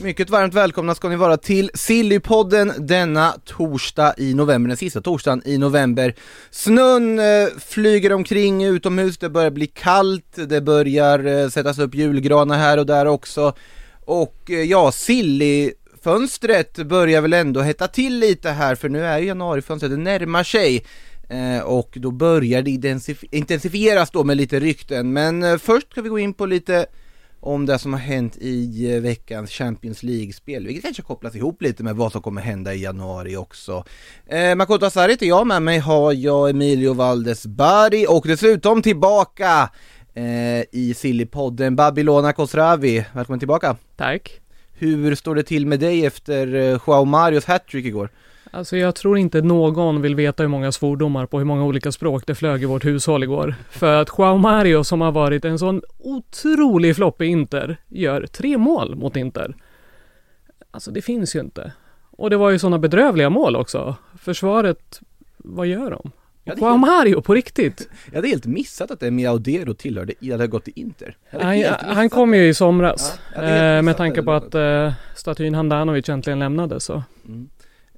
Mycket varmt välkomna ska ni vara till Sillypodden denna torsdag i november, den sista torsdagen i november. Snön eh, flyger omkring utomhus, det börjar bli kallt, det börjar eh, sättas upp julgranar här och där också. Och eh, ja, Silly-fönstret börjar väl ändå hetta till lite här för nu är ju januarifönstret, det närmar sig. Eh, och då börjar det intensifieras då med lite rykten, men eh, först ska vi gå in på lite om det som har hänt i eh, veckans Champions League-spel, vilket kanske kopplas ihop lite med vad som kommer hända i januari också. Eh, Makoto Asari heter jag, med mig har jag Emilio Valdes Bari och dessutom tillbaka eh, i Sillypodden Babylona Kosravi. Välkommen tillbaka! Tack. Hur står det till med dig efter eh, Joao Marios hattrick igår? Alltså jag tror inte någon vill veta hur många svordomar på hur många olika språk det flög i vårt hushåll igår. För att Joao Mario som har varit en sån otrolig flopp i Inter gör tre mål mot Inter. Alltså det finns ju inte. Och det var ju sådana bedrövliga mål också. Försvaret, vad gör de? Är Joao helt- Mario på riktigt. Jag hade helt missat att Emi Audero tillhörde, hade gått till Inter. Han, han kom ju i somras. Ja, eh, med tanke på att eh, statyn Handanovic äntligen lämnade så.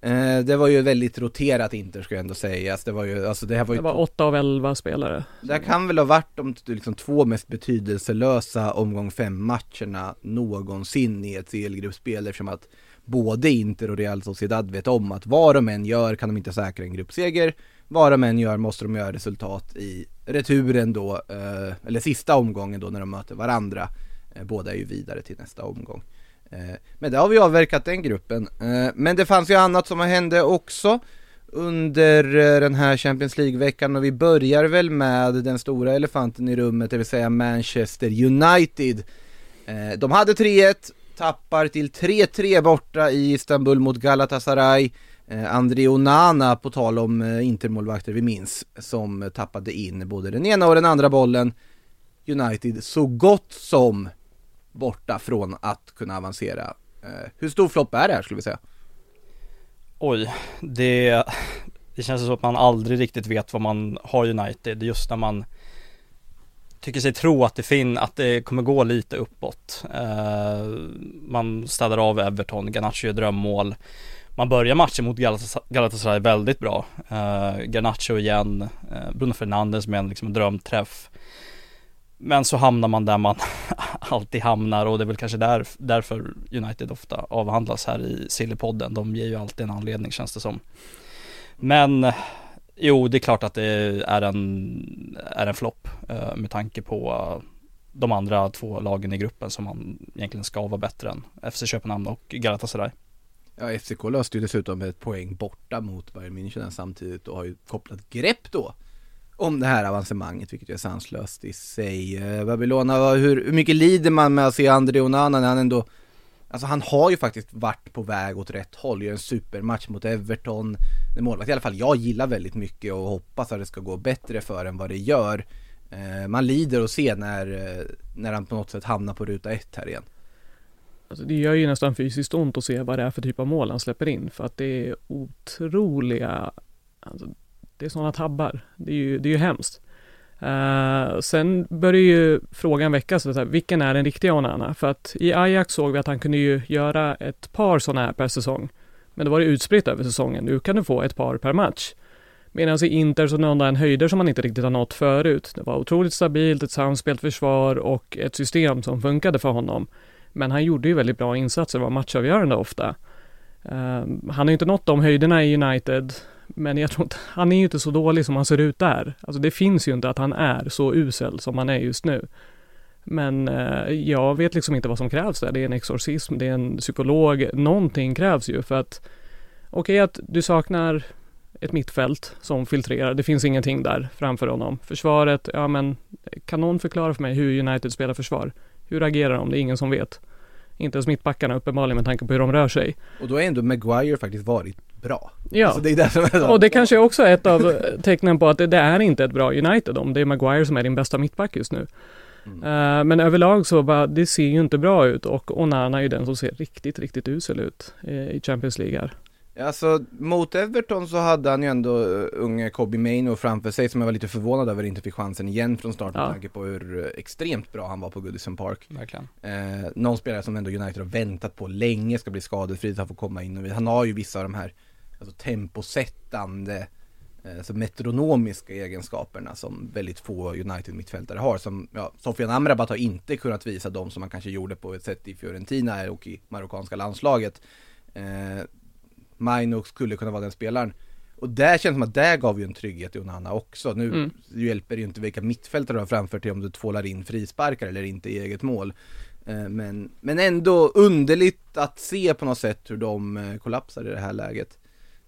Eh, det var ju väldigt roterat Inter ska jag ändå sägas. Det var ju, alltså det här var ju Det var åtta av elva spelare. Det här kan väl ha varit de liksom, två mest betydelselösa omgång fem matcherna någonsin i ett CL-gruppspel eftersom att både Inter och Real Sociedad vet om att vad de än gör kan de inte säkra en gruppseger. Vad de än gör måste de göra resultat i returen då, eh, eller sista omgången då när de möter varandra. Eh, båda är ju vidare till nästa omgång. Eh, men det har vi avverkat den gruppen. Eh, men det fanns ju annat som hände också under eh, den här Champions League-veckan och vi börjar väl med den stora elefanten i rummet, det vill säga Manchester United. De hade 3-1, tappar till 3-3 borta i Istanbul mot Galatasaray. André Onana, på tal om intermålvakter vi minns, som tappade in både den ena och den andra bollen. United så gott som borta från att kunna avancera. Eh, hur stor flopp är det här skulle vi säga? Oj, det, det känns som att man aldrig riktigt vet vad man har United just när man tycker sig tro att det, fin, att det kommer gå lite uppåt. Eh, man städar av Everton, Garnacho gör drömmål. Man börjar matchen mot Galatasaray väldigt bra. Eh, Garnacho igen, Bruno Fernandes med en liksom drömträff. Men så hamnar man där man alltid hamnar och det är väl kanske där, därför United ofta avhandlas här i Sillypodden. De ger ju alltid en anledning känns det som. Men jo, det är klart att det är en, är en flopp eh, med tanke på de andra två lagen i gruppen som man egentligen ska vara bättre än. FC Köpenhamn och Galatasaray. Ja, FCK löste ju dessutom ett poäng borta mot Bayern München samtidigt och har ju kopplat grepp då om det här avancemanget, vilket är sanslöst i sig. Eh, Babylona, hur, hur mycket lider man med att se André Onana när han ändå Alltså han har ju faktiskt varit på väg åt rätt håll, gör en supermatch mot Everton. En målvakt i alla fall jag gillar väldigt mycket och hoppas att det ska gå bättre för än vad det gör. Eh, man lider och se när, eh, när han på något sätt hamnar på ruta ett här igen. Alltså det gör ju nästan fysiskt ont att se vad det är för typ av mål han släpper in för att det är otroliga, alltså det är sådana tabbar. Det är ju, det är ju hemskt. Uh, sen börjar ju frågan väckas, så här, vilken är den riktiga Onana? För att i Ajax såg vi att han kunde ju göra ett par sådana här per säsong. Men då var det utspritt över säsongen. Nu kan du få ett par per match. Medan i Inter så nådde han höjder som han inte riktigt har nått förut. Det var otroligt stabilt, ett samspelt försvar och ett system som funkade för honom. Men han gjorde ju väldigt bra insatser, var matchavgörande ofta. Uh, han har ju inte nått de höjderna i United, men jag tror inte, han är ju inte så dålig som han ser ut där. Alltså det finns ju inte att han är så usel som han är just nu. Men eh, jag vet liksom inte vad som krävs där. Det är en exorcism, det är en psykolog, någonting krävs ju för att okej att du saknar ett mittfält som filtrerar, det finns ingenting där framför honom. Försvaret, ja men kan någon förklara för mig hur United spelar försvar? Hur agerar de? Det är ingen som vet. Inte ens mittbackarna uppenbarligen med tanke på hur de rör sig. Och då har ändå Maguire faktiskt varit bra. Ja, Alltså det är och det kanske också är ett av eh, tecknen på att det, det är inte ett bra United om det är Maguire som är din bästa mittback just nu. Mm. Eh, men överlag så bara, det ser ju inte bra ut och Onana är ju den som ser riktigt, riktigt usel ut eh, i Champions League här. Alltså mot Everton så hade han ju ändå uh, unge Kobe Maino framför sig som jag var lite förvånad över inte fick chansen igen från start med Ja. tanke på hur uh, extremt bra han var på Goodison Park. Verkligen. Eh, någon spelare som ändå United har väntat på länge ska bli skadefri, så han får komma in och han har ju vissa av de här alltså, temposättande, alltså metronomiska egenskaperna som väldigt få United-mittfältare har. Som, ja, Sofian Amrabat har inte kunnat visa dem som man kanske gjorde på ett sätt i Fiorentina och i marockanska landslaget. Eh, Maino skulle kunna vara den spelaren. Och där känns det som att där gav ju en trygghet i Onana också. Nu Mm. hjälper det ju inte vilka mittfältare du har framför dig om du tvålar in frisparkar eller inte i eget mål. Eh, Men, men ändå underligt att se på något sätt hur de eh, kollapsar i det här läget.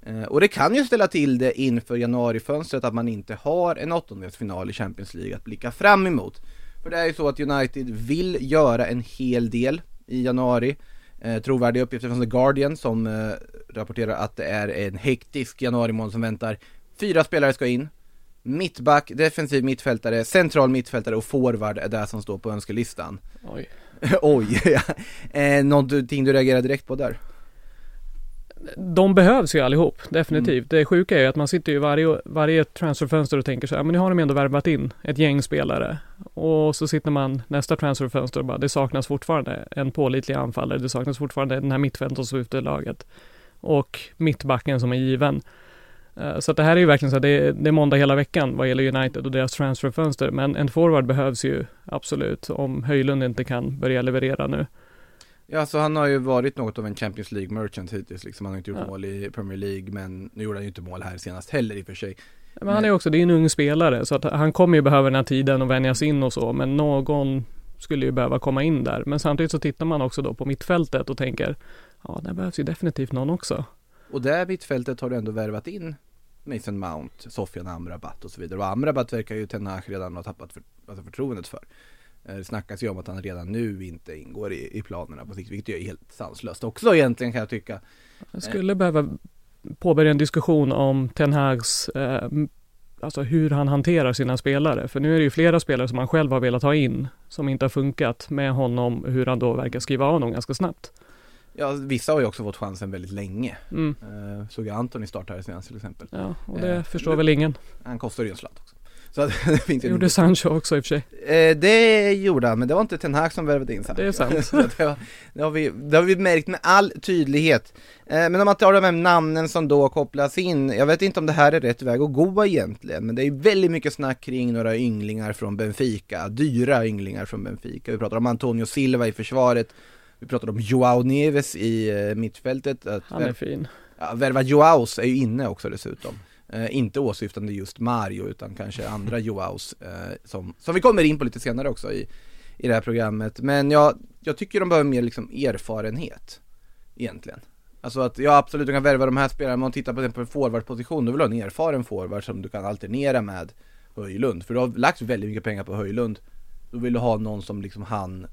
Eh, Och det kan ju ställa till det inför januarifönstret att man inte har en åttondelsfinal i Champions League att blicka fram emot. För det är ju så att United vill göra en hel del i januari. Eh, trovärdiga uppgifter från The Guardian som eh, rapporterar att det är en hektisk januarimånad som väntar. Fyra spelare ska in. Mittback, defensiv mittfältare, central mittfältare och forward är det som står på önskelistan. Oj. Oj, ja. eh, någonting du reagerar direkt på där? De behövs ju allihop, definitivt. Det sjuka är ju att man sitter ju varje, varje transferfönster och tänker så här, men nu har de ändå värvat in ett gäng spelare. Och så sitter man nästa transferfönster och bara, det saknas fortfarande en pålitlig anfallare, det saknas fortfarande den här mittfältet som ute i laget. Och mittbacken som är given. Eh, Så att det här är ju verkligen så att det är, det är måndag hela veckan vad gäller United och deras transferfönster. Men en forward behövs ju absolut om Höjlund inte kan börja leverera nu. Ja, så han har ju varit något av en Champions League merchant hittills liksom. Han har inte gjort Ja. mål i Premier League, men nu gjorde han ju inte mål här senast heller i och för sig. Men han är också, det är en ung spelare så att han kommer ju behöva den här tiden och vänjas in och så men någon skulle ju behöva komma in där. Men samtidigt så tittar man också då på mittfältet och tänker ja, där behövs ju definitivt någon också. Och där mittfältet har du ändå värvat in Mason Mount, Sofian Amrabat och så vidare. Och Amrabat verkar ju Ten Hag redan ha tappat för, alltså förtroendet för. Eh, Det snackas ju om att han redan nu inte ingår i, i planerna på sikt, vilket är helt sanslöst också egentligen kan jag tycka. Jag skulle behöva påbörja en diskussion om Ten Hags, eh, alltså hur han hanterar sina spelare. För nu är det ju flera spelare som han själv har velat ha in som inte har funkat med honom, hur han då verkar skriva av dem ganska snabbt. Ja, vissa har ju också fått chansen väldigt länge. Mm. Eh, såg jag Antoni starta här senast till exempel. Ja, och det Eh, förstår väl ingen. Han kostar ju en slant också. Så det finns gjorde Sancho också i och för sig. Eh, det gjorde han, men det var inte Ten Hag som värvade in Sancho. Det är sant. Det, var, det, har vi, det har vi märkt med all tydlighet. Eh, men om man tar de här namnen som då kopplas in, jag vet inte om det här är rätt väg att gå egentligen, men det är väldigt mycket snack kring några ynglingar från Benfica, dyra ynglingar från Benfica. Vi pratar om Antonio Silva i försvaret, vi pratar om Joao Neves i eh, mittfältet. Att Han är fin. Ja, värva Joaos är ju inne också dessutom. Eh, inte åsyftande just Mario utan kanske andra Joaos eh, som, som vi kommer in på lite senare också i, i det här programmet. Men jag, jag tycker de behöver mer liksom erfarenhet egentligen. Alltså att ja absolut du kan värva de här spelarna, men om man tittar på, på en forwardposition, du vill ha en erfaren forward som du kan alternera med Höjlund. För du har lagt väldigt mycket pengar på Höjlund. Då vill du ha någon som liksom han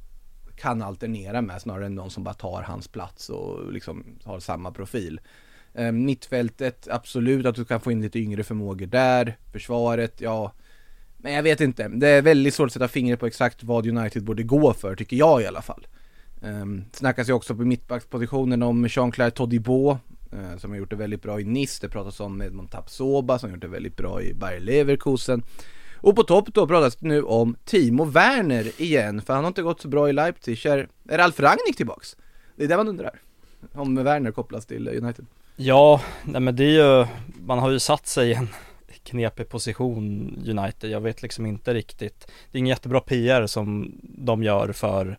kan alternera med snarare än någon som bara tar hans plats och liksom har samma profil. Eh, mittfältet, absolut att du kan få in lite yngre förmågor där. Försvaret, ja. Men jag vet inte. Det är väldigt svårt att sätta fingret på exakt vad United borde gå för, tycker jag i alla fall. Um, snackas ju också på mittbackspositionen om Jean-Claire Todibo eh, som har gjort det väldigt bra i Nice. Det pratas om Edmond Tapsoba som har gjort det väldigt bra i Bayer Leverkusen. Och på topp då pratas det nu om Timo Werner igen, för han har inte gått så bra i Leipzig. Är, är Ralf Rangnick tillbaks? Det är det man undrar. Om Werner kopplas till United. Ja, nej men det är ju, man har ju satt sig i en knepig position United. Jag vet liksom inte riktigt. Det är ingen jättebra PR som de gör för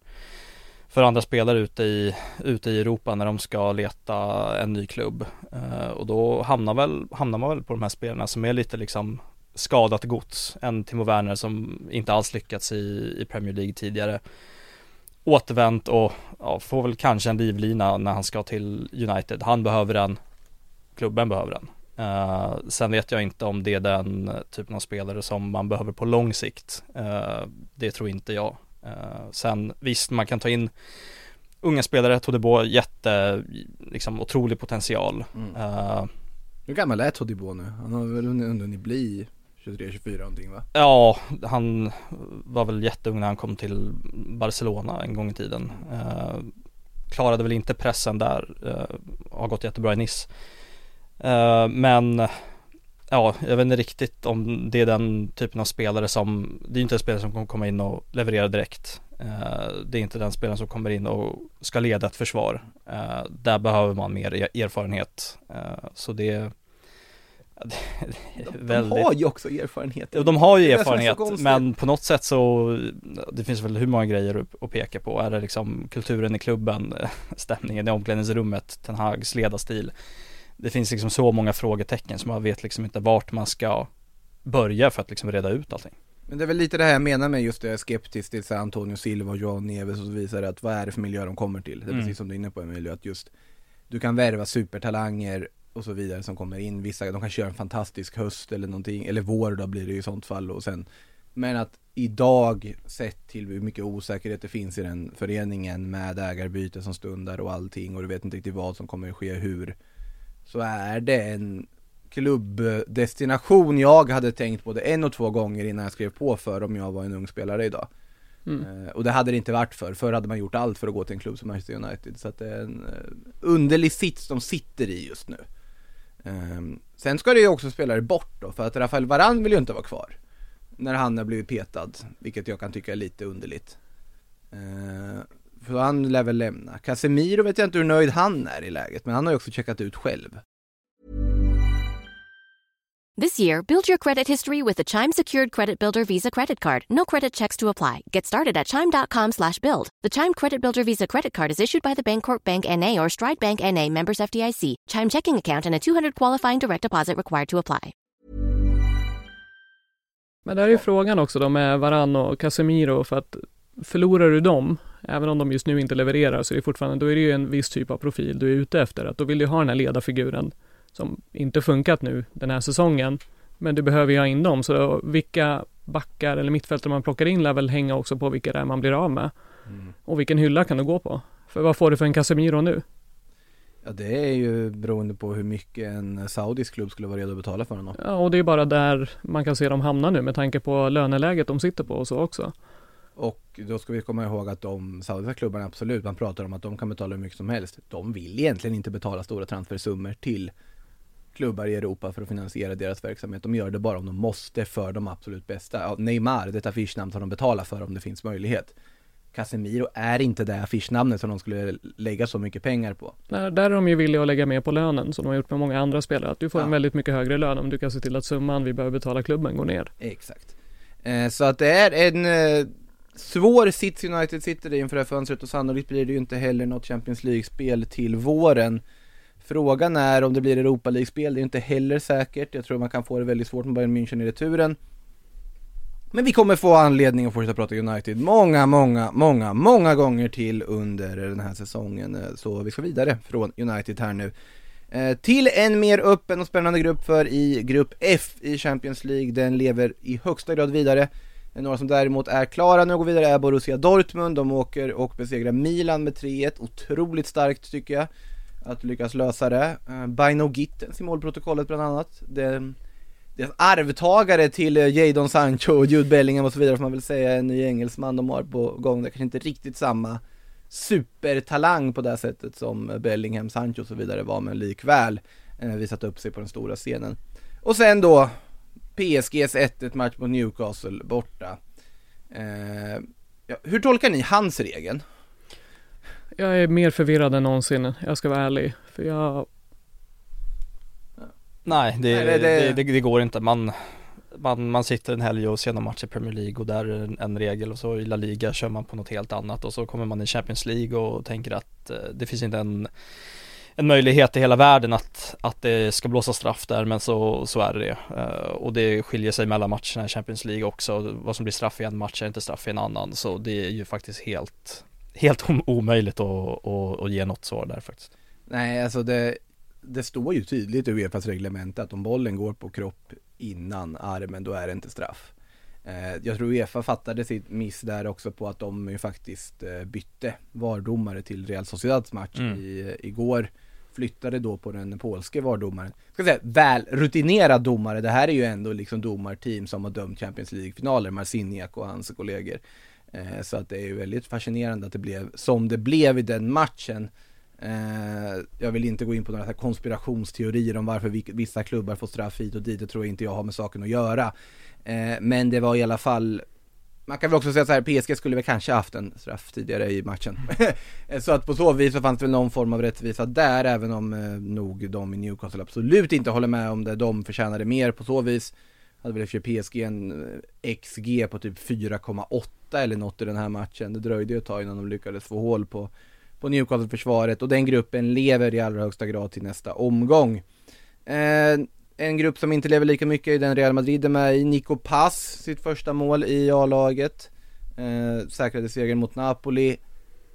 för andra spelare ute i, ute i Europa när de ska leta en ny klubb. Uh, och då hamnar, väl, hamnar man väl på de här spelarna som är lite liksom skadat gods. En Timo Werner som inte alls lyckats i, i Premier League tidigare. Återvänt och ja, får väl kanske en livlina när han ska till United. Han behöver den, klubben behöver den. Eh, sen vet jag inte om det är den typen av spelare som man behöver på lång sikt. Eh, det tror inte jag. Eh, sen visst, man kan ta in unga spelare, Todibo, jätte, liksom otrolig potential. Mm. Eh, Hur gammal är Todibo nu? Han har väl hunnit bli 23-24 någonting va? Ja, han var väl jätteung när han kom till Barcelona en gång i tiden. Eh, klarade väl inte pressen där, eh, har gått jättebra i Nice. Eh, men ja, jag vet inte riktigt om det är den typen av spelare som, det är inte en spelare som kommer komma in och leverera direkt. Eh, det är inte den spelaren som kommer in och ska leda ett försvar. Eh, där behöver man mer e- erfarenhet. Så det, det är De har ju också erfarenhet. De har ju erfarenhet men på något sätt så Det finns väl hur många grejer att- att peka på. Är det liksom kulturen i klubben, stämningen i omklädningsrummet, Ten Hags ledarstil. Det finns liksom så många frågetecken som man vet liksom inte vart man ska börja för att liksom reda ut allting. Men det är väl lite det här jag menar med just det jag är skeptisk till så Antonio Silva och Joao Neves och så visar att vad är det för miljö de kommer till? Det är Mm. precis som du är inne på Emilio, att just du kan värva supertalanger och så vidare som kommer in, vissa de kan köra en fantastisk höst eller någonting, eller vår då blir det ju i sånt fall och sen Men att idag, sett till hur mycket osäkerhet det finns i den föreningen med ägarbyte som stundar och allting och du vet inte riktigt vad som kommer att ske hur Så är det en klubbdestination jag hade tänkt både en och två gånger innan jag skrev på för om jag var en ung spelare idag. Mm. Eh, och det hade det inte varit för. Förr hade man gjort allt för att gå till en klubb som Manchester United. Så att det är en eh, underlig sits de sitter i just nu. Ehm, sen ska det ju också spelare bort då, för att Rafael Varane vill ju inte vara kvar. När han har blivit petad, vilket jag kan tycka är lite underligt. För han lär väl lämna. Casemiro vet jag inte hur nöjd han är i läget, men han har ju också checkat ut själv. This year, build your credit history with the Chime Secured Credit Builder Visa Credit Card. No credit checks to apply. Get started at chime.com slash build. The Chime Credit Builder Visa Credit Card is issued by the Bancorp Bank N.A. or Stride Bank N.A. members FDIC. Chime checking account and a 200 qualifying direct deposit required to apply. Men där är ju frågan också då med Varann och Casemiro för att förlorar du dem, även om de just nu inte levererar, så är det fortfarande, då är det ju en viss typ av profil du är ute efter. Att då vill du ha den här ledarfiguren som inte funkat nu den här säsongen. Men du behöver ju ha in dem, så vilka backar eller mittfältare man plockar in lär väl hänga också på vilka det är man blir av med. Och vilken hylla kan du gå på? För vad får du för en Casemiro nu? Ja det är ju beroende på hur mycket en saudisk klubb skulle vara redo att betala för honom. Ja, och det är bara där man kan se dem hamna nu med tanke på löneläget de sitter på och så också. Och då ska vi komma ihåg att de saudiska klubbarna absolut, man pratar om att de kan betala hur mycket som helst. De vill egentligen inte betala stora transfersummor till klubbar i Europa för att finansiera deras verksamhet. De gör det bara om de måste för de absolut bästa. Ja, Neymar, det är ett affischnamn som de betalar för om det finns möjlighet. Casemiro är inte det affischnamnet som de skulle lägga så mycket pengar på. Där, där är de ju villiga att lägga mer på lönen som de har gjort med många andra spelare. Att du får en Ja. väldigt mycket högre lön om du kan se till att summan vi behöver betala klubben går ner. Exakt. Eh, så att det är en eh, svår sits United sitter i inför det här fönstret och sannolikt blir det ju inte heller något Champions League-spel till våren. Frågan är om det blir Europa League-spel, det är inte heller säkert. Jag tror man kan få det väldigt svårt med Bayern München i returen. Men vi kommer få anledning att fortsätta prata United många, många, många, många gånger till under den här säsongen. Eh, så vi ska vidare från United här nu. Eh, till en mer öppen och spännande grupp för i grupp F i Champions League. Den lever i högsta grad vidare. Några som däremot är klara nu och går vidare är Borussia Dortmund. De åker och besegrar Milan med 3-1. Otroligt starkt tycker jag. Att lyckas lösa det. Eh, Bino Gittens i målprotokollet bland annat. Det, deras arvtagare till eh, Jadon Sancho och Jude Bellingham och så vidare får man väl säga, en ny engelsman de har på gång. Det är kanske inte riktigt samma supertalang på det här sättet som eh, Bellingham, Sancho och så vidare var, men likväl eh, visat upp sig på den stora scenen. Och sen då PSGs 1-1 match mot Newcastle borta. Eh, ja, hur tolkar ni hans regeln? Jag är mer förvirrad än någonsin, jag ska vara ärlig. För jag, Nej, det, Nej, det- det, det- går inte. Man, man, man sitter en helg och ser någon match i Premier League och där är en, en regel och så i La Liga kör man på något helt annat och så kommer man i Champions League och tänker att eh, det finns inte en en möjlighet i hela världen att, att det ska blåsa straff där men så, så är det det. Eh, och det skiljer sig mellan matcherna i Champions League också. Vad som blir straff i en match är inte straff i en annan så det är ju faktiskt helt Helt om- omöjligt att, att, att ge något svar där faktiskt. Nej, alltså det, det står ju tydligt i Uefas reglemente att om bollen går på kropp innan armen, då är det inte straff. Eh, jag tror Uefa fattade sitt miss där också på att de ju faktiskt eh, bytte VAR-domare till Real Sociedads match Mm. i, igår. Flyttade då på den polske VAR-domaren. Ska säga, väl rutinerad domare. Det här är ju ändå liksom domarteam som har dömt Champions League-finaler. Marciniak och hans kollegor. Eh, så att det är ju väldigt fascinerande att det blev som det blev i den matchen. Eh, jag vill inte gå in på några här konspirationsteorier om varför vi- vissa klubbar får straff hit och dit. Det tror jag inte jag har med saken att göra. Eh, men det var i alla fall man kan väl också säga så här, PSG skulle väl kanske haft en straff tidigare i matchen. så att på så vis så fanns det väl någon form av rättvisa där, även om eh, nog de i Newcastle absolut inte håller med om det. De förtjänade mer på så vis. Hade väl för PSG en eh, XG på typ 4,8 eller något i den här matchen. Det dröjde ju ett tag innan de lyckades få hål på, på Newcastle-försvaret och den gruppen lever i allra högsta grad till nästa omgång. Eh, en grupp som inte lever lika mycket är den Real Madrid är med i. Nico Pass, sitt första mål i A-laget. Eh, säkrade segern mot Napoli.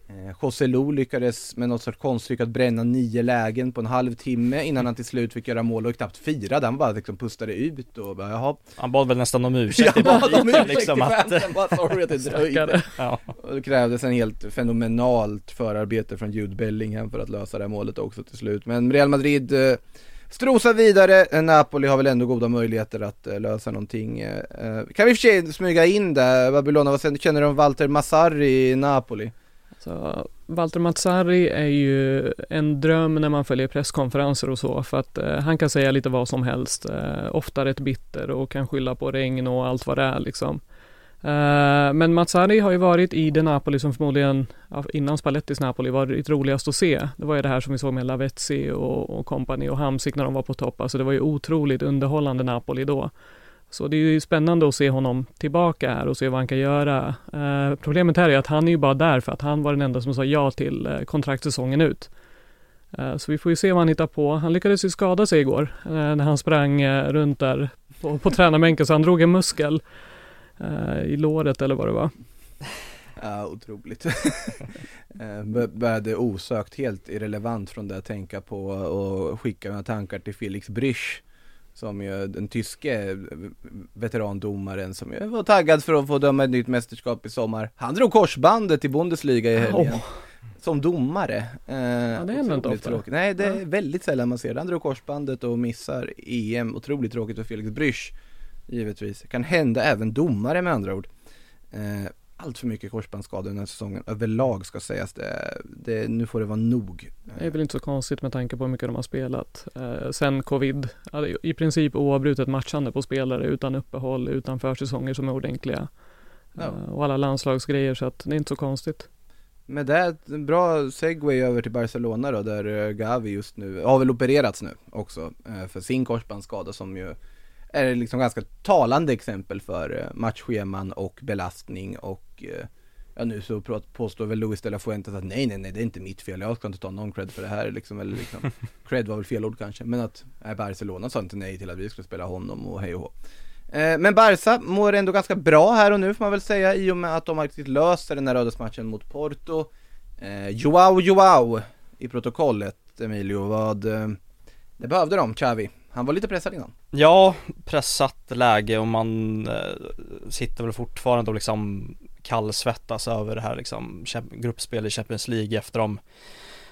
Eh, José Lu lyckades med något sorts konststyck att bränna nio lägen på en halvtimme innan han till slut fick göra mål och knappt firade. Han bara liksom pustade ut och bara jaha. Han bad väl nästan om ursäkt i bad om publiken, liksom att, bara sorry att det dröjde. Ja. Och det krävdes en helt fenomenalt förarbete från Jude Bellingham för att lösa det här målet också till slut. Men Real Madrid eh, Strosa vidare, eh, Napoli har väl ändå goda möjligheter att eh, lösa någonting. Eh, kan vi i och för sig smyga in där, Babylona, vad känner du om Walter Massari i Napoli? Så Walter Mazzarri är ju en dröm när man följer presskonferenser och så för att eh, han kan säga lite vad som helst. Eh, ofta rätt bitter och kan skylla på regn och allt vad det är liksom. Eh, men Mazzari har ju varit i det Napoli som förmodligen innan Spallettis Napoli varit roligast att se. Det var ju det här som vi såg med Lavezzi och, och company och Hamsik när de var på topp. Alltså det var ju otroligt underhållande Napoli då. Så det är ju spännande att se honom tillbaka här och se vad han kan göra. Eh, problemet här är att han är ju bara där för att han var den enda som sa ja till eh, kontraktsäsongen ut. Eh, så vi får ju se vad han hittar på. Han lyckades ju skada sig igår eh, när han sprang eh, runt där på, på tränarbänken så han drog en muskel i låret eller vad det var. Ja, otroligt. Eh, bör- Började osökt helt irrelevant från det att tänka på och skicka mina tankar till Felix Brüch som ju den tyske veterandomaren som ju var taggad för att få döma ett nytt mästerskap i sommar. Han drog korsbandet i Bundesliga i helgen. Åh. Som domare. Eh, ja, det händer inte ofta. Tråkigt. Nej, det är väldigt sällan man ser det. Han drog korsbandet och missar EM. Otroligt tråkigt för Felix Brüch. Givetvis. Kan hända även domare med andra ord. Eh, allt för mycket korsbandsskador den här säsongen överlag ska sägas. Det, det, nu får det vara nog. Det är väl inte så konstigt med tanke på hur mycket de har spelat. Eh, sen covid, i princip oavbrutet matchande på spelare utan uppehåll, utan försäsonger som är ordentliga. Ja. Eh, och alla landslagsgrejer så att det är inte så konstigt. Med det, en bra segway över till Barcelona då, där eh, Gavi just nu, har väl opererats nu också, eh, för sin korsbandsskada som ju är liksom ganska talande exempel för eh, matchscheman och belastning och eh, Ja nu så påstår väl Luis de la Fuentes att nej nej nej det är inte mitt fel, jag ska inte ta någon cred för det här liksom, eller liksom Cred var väl fel ord kanske, men att nej, Barcelona sa inte nej till att vi skulle spela honom och hej och hå. Eh, Men Barca mår ändå ganska bra här och nu får man väl säga i och med att de har riktigt löser den här ödesmatchen mot Porto. Eh, Joao Joao i protokollet Emilio, vad eh, det behövde de, Xavi. Han var lite pressad innan. Ja, pressat läge och man eh, sitter väl fortfarande och liksom kallsvettas över det här liksom gruppspel i Champions League efter de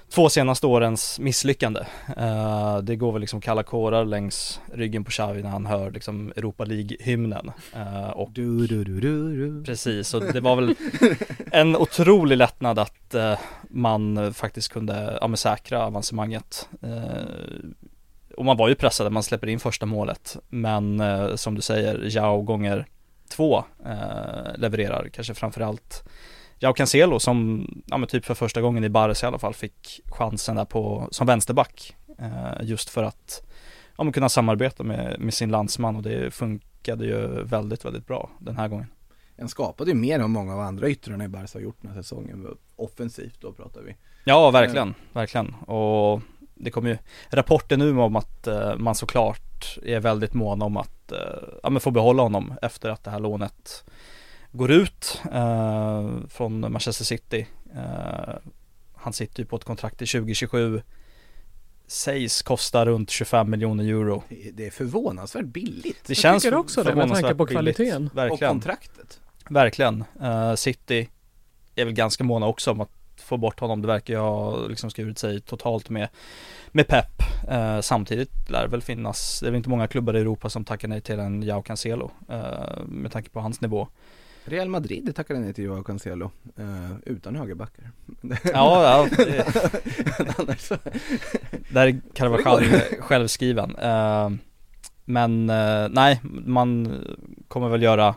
två senaste årens misslyckande. Eh, det går väl liksom kalla kårar längs ryggen på Xavi när han hör liksom Europa League-hymnen. Eh, och Du, du, du, du, du. Precis, och det var väl en otrolig lättnad att eh, man eh, faktiskt kunde ja, säkra avancemanget. Och man var ju pressad när man släpper in första målet, men eh, som du säger, Jao gånger två eh, levererar, kanske framförallt Jao Cancelo som, ja men typ för första gången i Barca i alla fall fick chansen där på, som vänsterback. Eh, just för att, ja men kunna samarbeta med, med sin landsman och det funkade ju väldigt, väldigt bra den här gången. Han skapade ju mer än många av andra yttrarna i Barca har gjort den här säsongen. Offensivt då pratar vi. Ja, verkligen, verkligen. Och det kommer ju rapporter nu om att eh, man såklart är väldigt mån om att eh, ja, men få behålla honom efter att det här lånet går ut eh, från Manchester City. Eh, han sitter ju på ett kontrakt till 2027. sägs kosta runt 25 miljoner euro. Det- är förvånansvärt billigt. Det Jag känns tycker också det, med tanke på billigt. kvaliteten. Och kontraktet. Verkligen. Eh, City är väl ganska måna också om att få bort honom. Det verkar ju ha liksom skurit sig totalt med, med Pep. Eh, samtidigt lär det väl finnas, det är väl inte många klubbar i Europa som tackar nej till en Jao Cancelo. eh, med tanke på hans nivå. Real Madrid tackade nej till Joao Cancelo eh, utan högerbackar. Ja, ja det, Annars där är Carvajal självskriven. Eh, men eh, nej, man kommer väl göra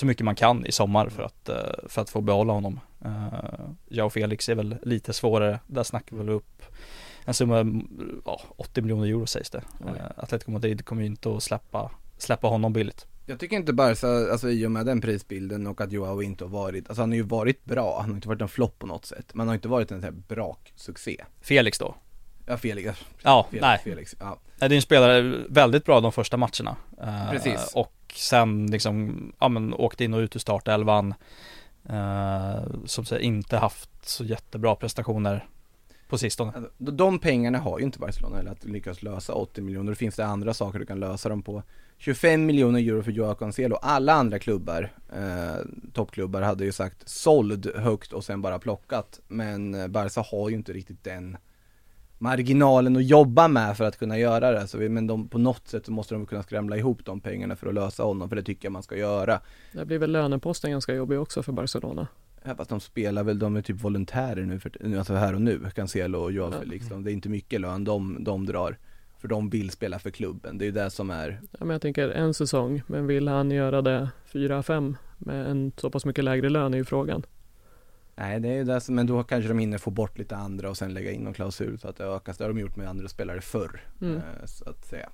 så mycket man kan i sommar för att, eh, för att få behålla honom. Uh, jag Felix är väl lite svårare, där snackar vi väl upp en summa, ja, 80 miljoner euro sägs det. Oj. Uh, Atletico Madrid kommer ju inte att släppa, släppa honom billigt. Jag tycker inte Barca, alltså i och med den prisbilden och att Joao inte har varit, alltså han har ju varit bra, han har inte varit en flopp på något sätt, men han har inte varit en sån här braksuccé. Felix då? Ja Felix, Ja, Felix, nej. Felix, ja. En spelare väldigt bra de första matcherna. Eh, Precis. Och sen liksom, ja men åkte in och ut ur startelvan. Uh, som säger inte haft så jättebra prestationer på sistone. De- De pengarna har ju inte Barcelona eller att lyckas lösa 80 miljoner, då finns det andra saker du kan lösa dem på. 25 miljoner euro för Joao Cancelo, alla andra klubbar, eh, toppklubbar hade ju sagt såld högt och sen bara plockat. Men eh, Barca har ju inte riktigt den marginalen att jobba med för att kunna göra det. Så vi, men de, på något sätt så måste de kunna skramla ihop de pengarna för att lösa honom, för det tycker jag man ska göra. Det blir väl löneposten ganska jobbig också för Barcelona. Ja, fast de spelar väl, de är typ volontärer nu, för, alltså här och nu, Cancelo och Joao Ja. De, det är inte mycket lön de, de drar. För de vill spela för klubben, det är ju det som är, Ja, men jag tänker en säsong, men vill han göra det fyra, fem med en så pass mycket lägre lön är ju frågan. Nej det är ju det men då kanske de hinner få bort lite andra och sen lägga in någon klausul så att det ökas. Det har de gjort med andra spelare förr, Mm. eh, så att säga.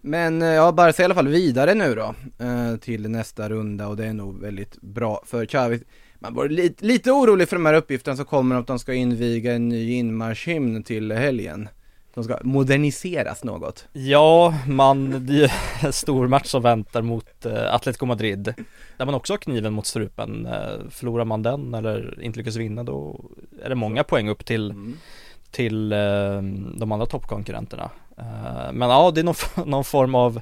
Men eh, ja, Barca i alla fall vidare nu då, eh, till nästa runda och det är nog väldigt bra för Xavi. Man var lite, lite orolig för de här uppgifterna som kommer att de ska inviga en ny inmarschhymn till helgen. De ska moderniseras något. Ja, man, det är en stor match som väntar mot eh, Atletico Madrid. Där man också har kniven mot strupen. Eh, förlorar man den eller inte lyckas vinna då är det många poäng upp till Mm. till eh, de andra toppkonkurrenterna. Eh, men ja, det är någon, någon form av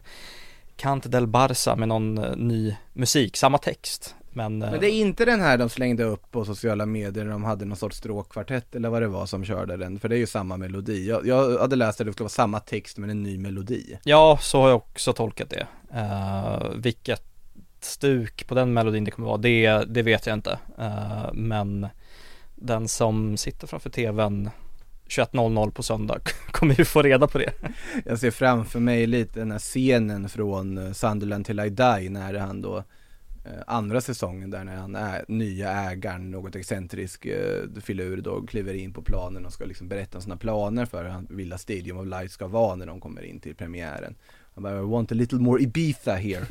Cant del Barça med någon eh, ny musik, samma text. Men, eh, Men det är inte den här de slängde upp på sociala medier när de hade någon sorts stråkkvartett eller vad det var som körde den, för det är ju samma melodi. Jag, jag hade läst att det skulle vara samma text men en ny melodi. ja, så har jag också tolkat det. Uh, vilket stuk på den melodin det kommer vara, det, det vet jag inte. Eh, men den som sitter framför tvn 21.00 på söndag kommer ju få reda på det. Jag ser framför mig lite den här scenen från Sunderland till I Die när han då Eh, andra säsongen där när han är nya ägaren, något excentrisk eh, filur då kliver in på planen och ska liksom berätta om sina planer för hur han vill att Stadium of Light ska vara när de kommer in till premiären. Bara, I want a little more Ibiza here.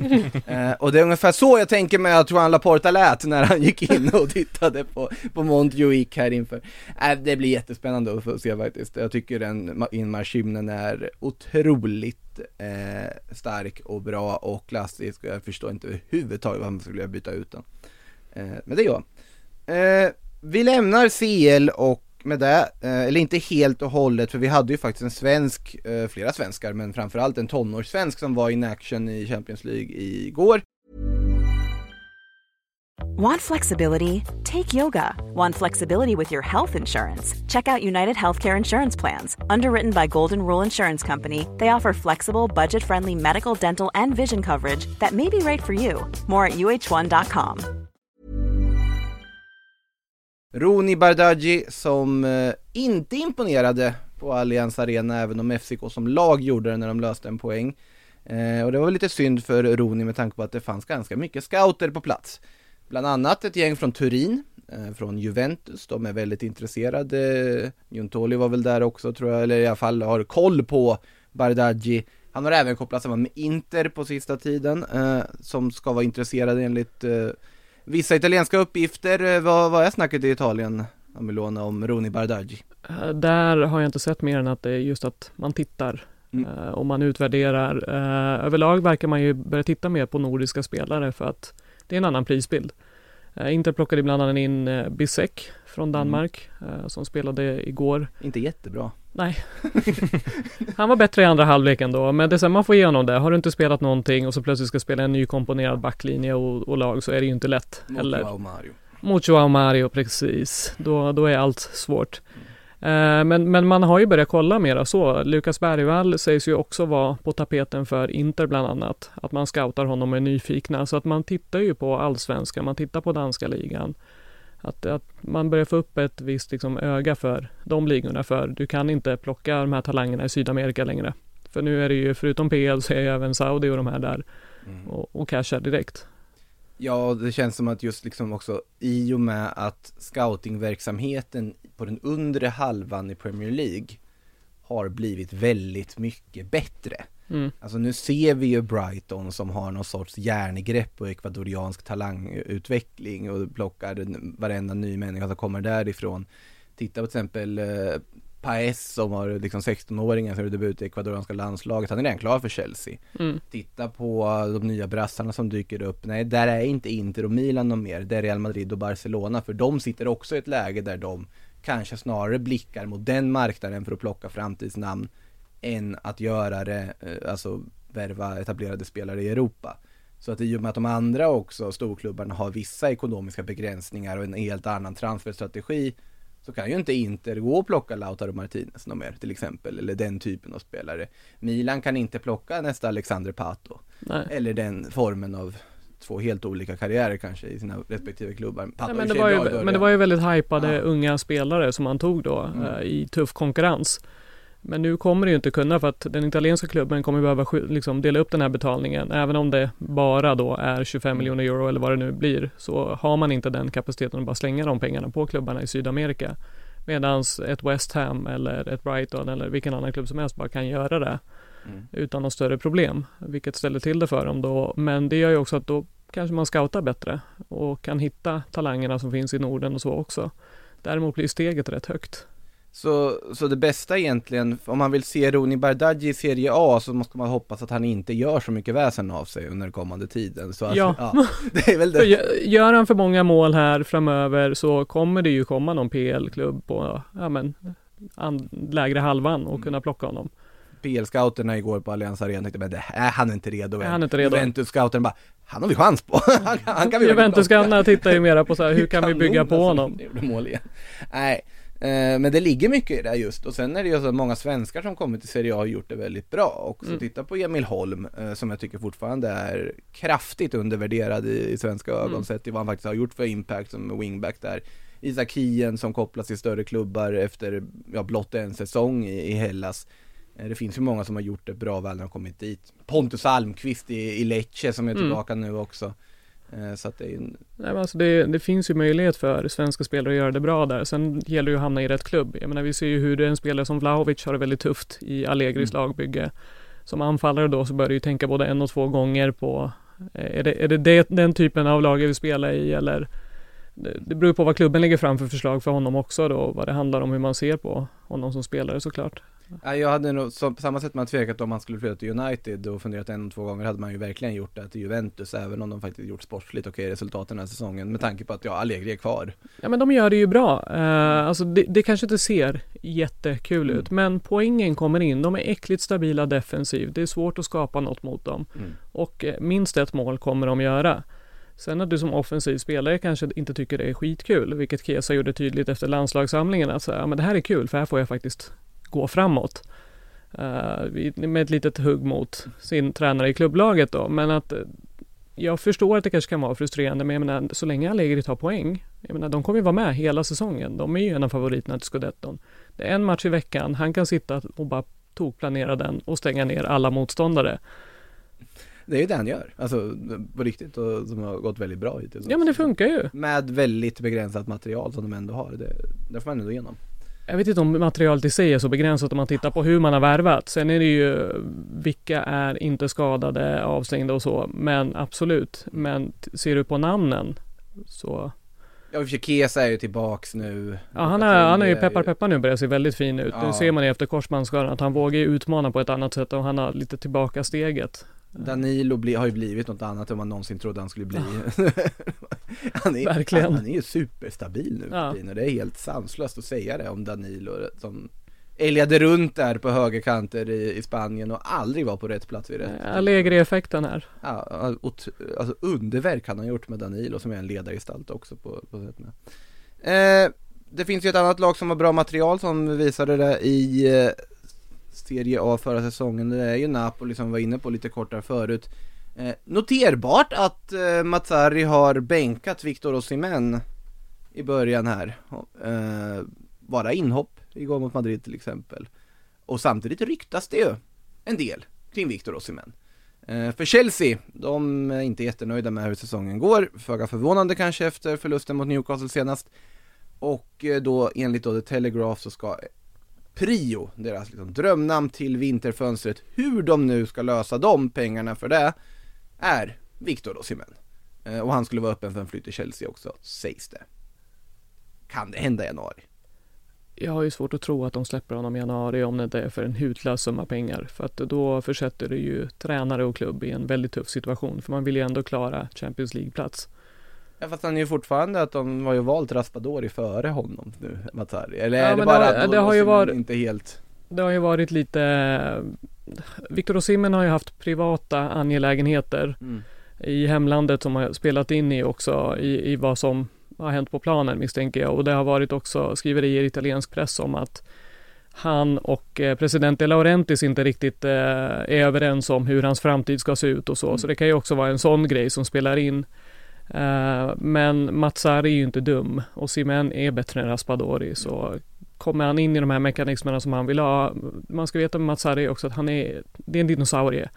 eh, och det är ungefär så jag tänker mig att Juan Laporta lät när han gick in och tittade på, på Montjuic här inför. Äh, det blir jättespännande att få se faktiskt. Jag tycker den inmarschhymnen är otroligt eh, stark och bra och klassisk och jag förstår inte överhuvudtaget varför man skulle vilja byta ut den. Eh, men det gör jag. Eh, vi lämnar CL och med det, eh, eller inte helt och hållet för vi hade ju faktiskt en svensk, eh, flera svenskar men framförallt en tonårssvensk som var in action i Champions League igår. Want flexibility? Take yoga. Want flexibility with your health insurance? Check out United Healthcare Insurance Plans. Underwritten by Golden Rule Insurance Company, they offer flexible, budget friendly medical, dental, and vision coverage that may be right for you. More at uh1.com. Roni Bardghji som eh, inte imponerade på Allianz Arena även om FCK som lag gjorde det när de löste en poäng. Eh, och det var väl lite synd för Roni med tanke på att det fanns ganska mycket scouter på plats. Bland annat ett gäng från Turin, eh, från Juventus, de är väldigt intresserade. Juntoli var väl där också tror jag, eller i alla fall har koll på Bardghji. Han har även kopplat samman med Inter på sista tiden, eh, som ska vara intresserade enligt eh, vissa italienska uppgifter. Eh, vad, vad är snacket i Italien, Amilona, om Roni Bardghji? Eh, Där har jag inte sett mer än att det är just att man tittar Mm. eh, och man utvärderar. Överlag verkar man ju börja titta mer på nordiska spelare för att det är en annan prisbild. Eh, Inter plockade bland annat in eh, Bisek från Mm. Danmark eh, som spelade igår. Inte jättebra. Nej, han var bättre i andra halvleken då, men det är man får ge honom det. Har du inte spelat någonting och så plötsligt ska spela en nykomponerad backlinje och, och lag så är det ju inte lätt Mot heller. Joao Mario. Mot Joao Mario, precis. Då, då är allt svårt. Eh, men, men man har ju börjat kolla mera så. Lukas Bergvall sägs ju också vara på tapeten för Inter bland annat. Att man scoutar honom och är nyfikna. Så att man tittar ju på allsvenskan, man tittar på danska ligan. Att, att man börjar få upp ett visst liksom, öga för de ligorna. För du kan inte plocka de här talangerna i Sydamerika längre. För nu är det ju, förutom PL, så är ju även Saudi och de här där och, och cashar direkt. Ja, det känns som att just liksom också i och med att scoutingverksamheten på den undre halvan i Premier League har blivit väldigt mycket bättre. Mm. Alltså nu ser vi ju Brighton som har någon sorts järngrepp och ekvadoriansk talangutveckling och plockar en- varenda ny människa som kommer därifrån. Titta på till exempel eh, Paes som har liksom 16-åringen som är debut i ekvadorianska landslaget. Han är redan klar för Chelsea. Mm. Titta på de nya brassarna som dyker upp. Nej, där är inte Inter och Milan någon mer. Det är Real Madrid och Barcelona. För de sitter också i ett läge där de kanske snarare blickar mot den marknaden för att plocka framtidsnamn än att göra det, eh, alltså värva etablerade spelare i Europa. Så att i och med att de andra också, storklubbarna, har vissa ekonomiska begränsningar och en helt annan transferstrategi så kan ju inte Inter gå och plocka Lautaro Martinez någon mer till exempel, eller den typen av spelare. Milan kan inte plocka nästa Alexander Pato, Nej. eller den formen av två helt olika karriärer kanske i sina respektive klubbar. Pato Nej, men, det var ju, men det var ju väldigt hypade Ja. unga spelare som man tog då Mm. eh, i tuff konkurrens. Men nu kommer det ju inte kunna för att den italienska klubben kommer behöva liksom dela upp den här betalningen. Även om det bara då är 25 Mm. miljoner euro eller vad det nu blir så har man inte den kapaciteten att bara slänga de pengarna på klubbarna i Sydamerika. Medan ett West Ham eller ett Brighton eller vilken annan klubb som helst bara kan göra det Mm. utan något större problem. Vilket ställer till det för dem då. Men det gör ju också att då kanske man scoutar bättre och kan hitta talangerna som finns i Norden och så också. Däremot blir steget rätt högt. Så, så det bästa egentligen, om man vill se Roni Bardghji i Serie A så måste man hoppas att han inte gör så mycket väsen av sig under kommande tiden. Så att, Ja. det är väl det. gö- gör han för många mål här framöver så kommer det ju komma någon PL-klubb på ja, men, lägre halvan och kunna plocka honom. PL-scouterna igår på Allianz Arena tänkte, men det, är han inte redo än? Är han inte redo? Juventus-scouten bara, han har vi chans på. han, han kan vi Juventus-scoutterna tittar ju mera på så här, hur kan vi bygga på honom? Mål igen. Nej, men det ligger mycket i det just. Och sen är det ju så att många svenskar som kommit till Serie A har gjort det väldigt bra. Och så Mm. titta på Emil Holm, eh, som jag tycker fortfarande är kraftigt undervärderad i, i svenska ögon, Mm. sett till vad han faktiskt har gjort för impact som wingback där. Isak Hien som kopplas till större klubbar efter, ja, blott en säsong i, i Hellas. Eh, Det finns ju många som har gjort det bra väl när de kommit dit. Pontus Almqvist i, i Lecce som är Mm. tillbaka nu också. Eh, Så att det är en, Nej, men alltså det, det finns ju möjlighet för svenska spelare att göra det bra där. Sen gäller det ju att hamna i rätt klubb. Jag menar, vi ser ju hur en spelare som Vlahovic har det väldigt tufft i Allegris Mm. lagbygge. Som anfallare då så bör du ju tänka både en och två gånger på eh, är det, är det, det den typen av lag jag vill spela i eller det, det beror på vad klubben lägger fram för förslag för honom också då. Vad det handlar om hur man ser på honom som spelare såklart. Ja, jag hade nog, så, på samma sätt man tvekat om man skulle flytta till United och funderat en och två gånger hade man ju verkligen gjort det till Juventus även om de faktiskt gjort sportsligt okej resultat den här säsongen med tanke på att ja, Allegri är kvar. Ja men de gör det ju bra. Eh, alltså det, det kanske inte ser jättekul Mm. ut men poängen kommer in. De är äckligt stabila defensivt. Det är svårt att skapa något mot dem. Mm. Och eh, minst ett mål kommer de göra. Sen att du som offensiv spelare kanske inte tycker det är skitkul, vilket Kesa gjorde tydligt efter landslagssamlingen. Att säga, ja men det här är kul för här får jag faktiskt gå framåt. Uh, med ett litet hugg mot sin tränare i klubblaget då. Men att eh, jag förstår att det kanske kan vara frustrerande, men jag menar, så länge Allegri tar poäng, jag menar, de kommer ju vara med hela säsongen. De är ju en av favoriterna till scudetton. Det är en match i veckan, han kan sitta och bara tokplanera den och stänga ner alla motståndare. Det är ju det han gör, alltså på riktigt och som har gått väldigt bra hittills. Ja men det funkar ju. Med väldigt begränsat material som de ändå har, det, det får man ändå igenom. Jag vet inte om materialet i sig är så begränsat om man tittar på hur man har värvat. Sen är det ju vilka är inte skadade, avstängda och så. Men absolut. Men ser du på namnen så Ja, och Kesa är ju tillbaks nu. Ja, han är, han är ju peppar peppar nu börjar se väldigt fin ut. Ja. Nu ser man ju efter korsbandsskadan att han vågar utmana på ett annat sätt och han har lite tillbaka steget. Danilo bli, har ju blivit något annat än man någonsin trodde han skulle bli. han, är, Verkligen. han är ju superstabil nu Ja. och det är helt sanslöst att säga det om Danilo som älgade runt där på högerkanter i, i Spanien och aldrig var på rätt plats vid rätt Allegri-effekten här. Ja, ot- alltså underverk han har gjort med Danilo som är en ledargestalt också på, på sätt med. Eh, det finns ju ett annat lag som har bra material som visade det i eh, Serie A förra säsongen. Det är ju Napoli som var inne på lite kortare förut. Eh, noterbart att eh, Mazzari har bänkat Victor Osimhen i början här. Eh, bara inhopp igår mot Madrid till exempel. Och samtidigt ryktas det ju en del kring Victor Osimhen. Eh, För Chelsea, de är inte jättenöjda med hur säsongen går, föga förvånande kanske efter förlusten mot Newcastle senast. Och eh, då enligt då The Telegraph så ska Prio, deras liksom drömnamn till vinterfönstret, hur de nu ska lösa de pengarna för det, är Victor Osimhen. Eh, Och han skulle vara öppen för en flytt till Chelsea också, sägs det. Kan det hända i januari? Jag har ju svårt att tro att de släpper honom i januari om det inte är för en hutlös summa pengar. För att då försätter det ju tränare och klubb i en väldigt tuff situation. För man vill ju ändå klara Champions League-plats. Ja fast han är ju fortfarande att de har ju valt Raspadori före honom nu, Mazzari. Eller Ja, är det bara det har- att det har ju varit- inte helt Det har ju varit lite... Victor Osimhen har ju haft privata angelägenheter Mm. i hemlandet som har spelat in i också i, i vad som har hänt på planen misstänker jag. Och det har varit också skriverier i italiensk press om att han och eh, president De Laurentiis inte riktigt eh, är överens om hur hans framtid ska se ut och så. Så det kan ju också vara en sån grej som spelar in. Eh, men Matsari är ju inte dum och Simen är bättre än Raspadori så kommer han in i de här mekanismerna som han vill ha. Man ska veta med Matsari också att han är, det är en dinosaurie.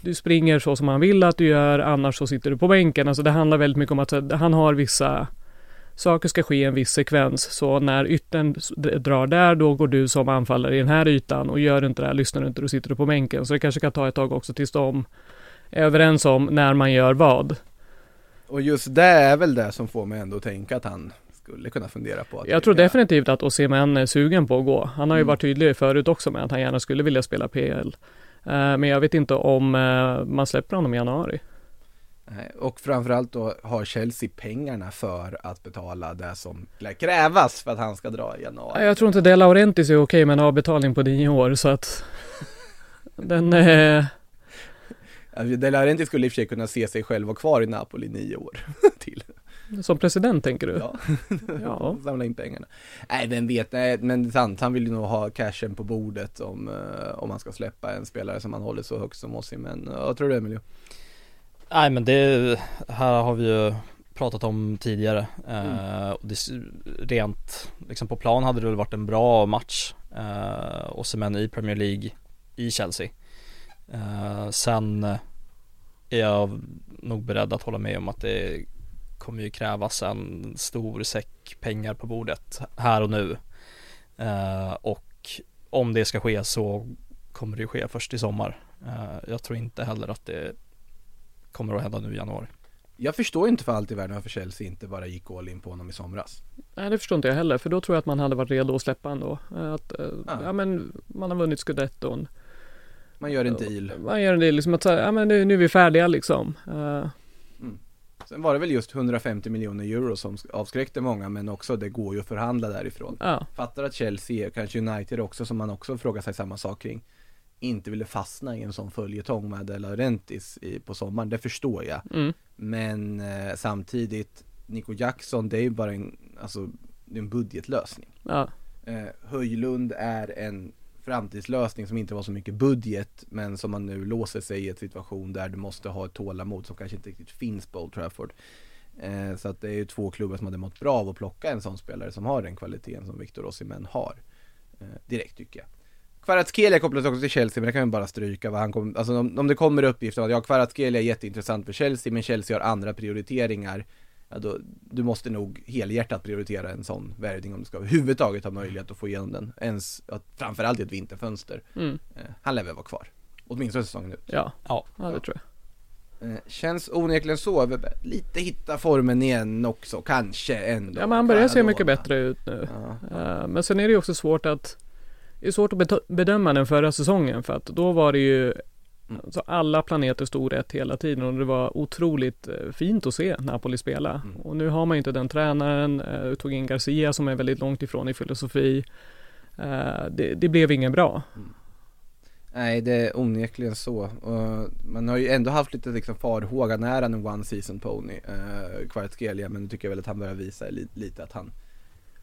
Du springer så som han vill att du gör, annars så sitter du på bänken. Alltså det handlar väldigt mycket om att eh, han har vissa saker ska ske i en viss sekvens. Så när yttern drar där, då går du som anfallare i den här ytan och gör du inte det här, lyssnar du inte, då sitter du på bänken. Så det kanske kan ta ett tag också tills de är överens om när man gör vad. Och just det är väl det som får mig ändå att tänka att han skulle kunna fundera på att Jag tror definitivt att Osimhen är sugen på att gå. Han har ju Mm. varit tydlig förut också med att han gärna skulle vilja spela PL. Eh, Men jag vet inte om eh, man släpper honom i januari. Och framförallt då har Chelsea pengarna för att betala det som lär krävas för att han ska dra i januari. Jag tror inte De Laurentiis är okej med en avbetalning på nio år så att den eh, Alltså, De Laurentiis skulle i och för sig kunna se sig själv vara kvar i Napoli nio år till. som president tänker du? Ja. Ja. Samla in pengarna. Nej, vem vet, nej, men det är sant, han vill ju nog ha cashen på bordet om, eh, om han ska släppa en spelare som han håller så högt som oss men eh, vad tror du Emilio? Nej men det här har vi ju pratat om tidigare eh, och det, rent liksom på plan hade det väl varit en bra match eh, och sen i Premier League i Chelsea eh, Sen är jag nog beredd att hålla med om att det kommer ju krävas en stor säck pengar på bordet här och nu eh, och om det ska ske så kommer det ske först i sommar eh, Jag tror inte heller att det kommer att hända nu i januari. Jag förstår inte för allt i världen varför Chelsea inte bara gick all in på honom i somras. Nej det förstår inte jag heller för då tror jag att man hade varit redo att släppa ändå. Att, Ja. ja. men man har vunnit scudetton. Man gör en deal. Man gör en del liksom att säga, ja men nu, nu är vi färdiga liksom. Eh, Sen var det väl just 150 miljoner euro som avskräckte många men också det går ju att förhandla därifrån. ja. Fattar att Chelsea, kanske United också som man också frågar sig samma sak kring inte ville fastna i en sån följetong med De i, på sommaren, det förstår jag. Mm. Men eh, samtidigt, Nico Jackson det är ju bara en, alltså, det är en budgetlösning. Ja. Eh, Höjlund är en framtidslösning som inte var så mycket budget men som man nu låser sig i en situation där du måste ha ett tålamod som kanske inte riktigt finns på Old Trafford. Eh, så att det är ju två klubbar som hade mått bra av att plocka en sån spelare som har den kvaliteten som Victor Osimhen har. Eh, direkt tycker jag. Kvaratskhelia kopplas också till Chelsea men det kan vi bara stryka vad han kom, alltså om, om det kommer uppgifter om att ja Kvaratskhelia är jätteintressant för Chelsea men Chelsea har andra prioriteringar ja, då, du måste nog helhjärtat prioritera en sån värvning om du ska överhuvudtaget ha möjlighet att få igenom den. Ens, att, framförallt i ett vinterfönster. Mm. Eh, han lär väl vara kvar. Åtminstone säsongen ut. Ja. Ja. ja, det tror jag. Eh, känns onekligen så. Lite hitta formen igen också, kanske ändå. Ja men han börjar se mycket bättre ut nu. Ja. Eh, Men sen är det ju också svårt att Det är svårt att bedöma den förra säsongen för att då var det ju Mm. Så alla planeter stod rätt hela tiden och det var otroligt eh, fint att se Napoli spela. Mm. Och nu har man ju inte den tränaren, eh, tog in Garcia som är väldigt långt ifrån i filosofi. Eh, det, det blev ingen bra. Nej det är onekligen så. Och man har ju ändå haft lite liksom farhåga när han är en one season pony, eh, Kvaratskhelia, men nu tycker jag väl att han börjar visa li- lite att han,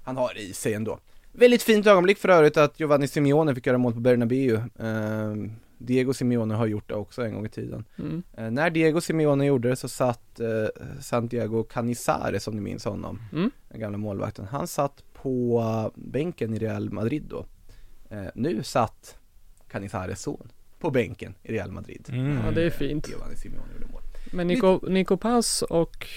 han har i sig ändå. Väldigt fint ögonblick för övrigt att Giovanni Simeone fick göra mål på Bernabéu. Eh, Diego Simeone har gjort det också en gång i tiden. Mm. Eh, när Diego Simeone gjorde det så satt eh, Santiago Canizares som ni minns honom, Mm. den gamla målvakten. Han satt på eh, bänken i Real Madrid då. Eh, nu satt Canizares son på bänken i Real Madrid. Mm. Ja, det är fint. Giovanni Simeone gjorde mål. Men Nico, Nico Pass och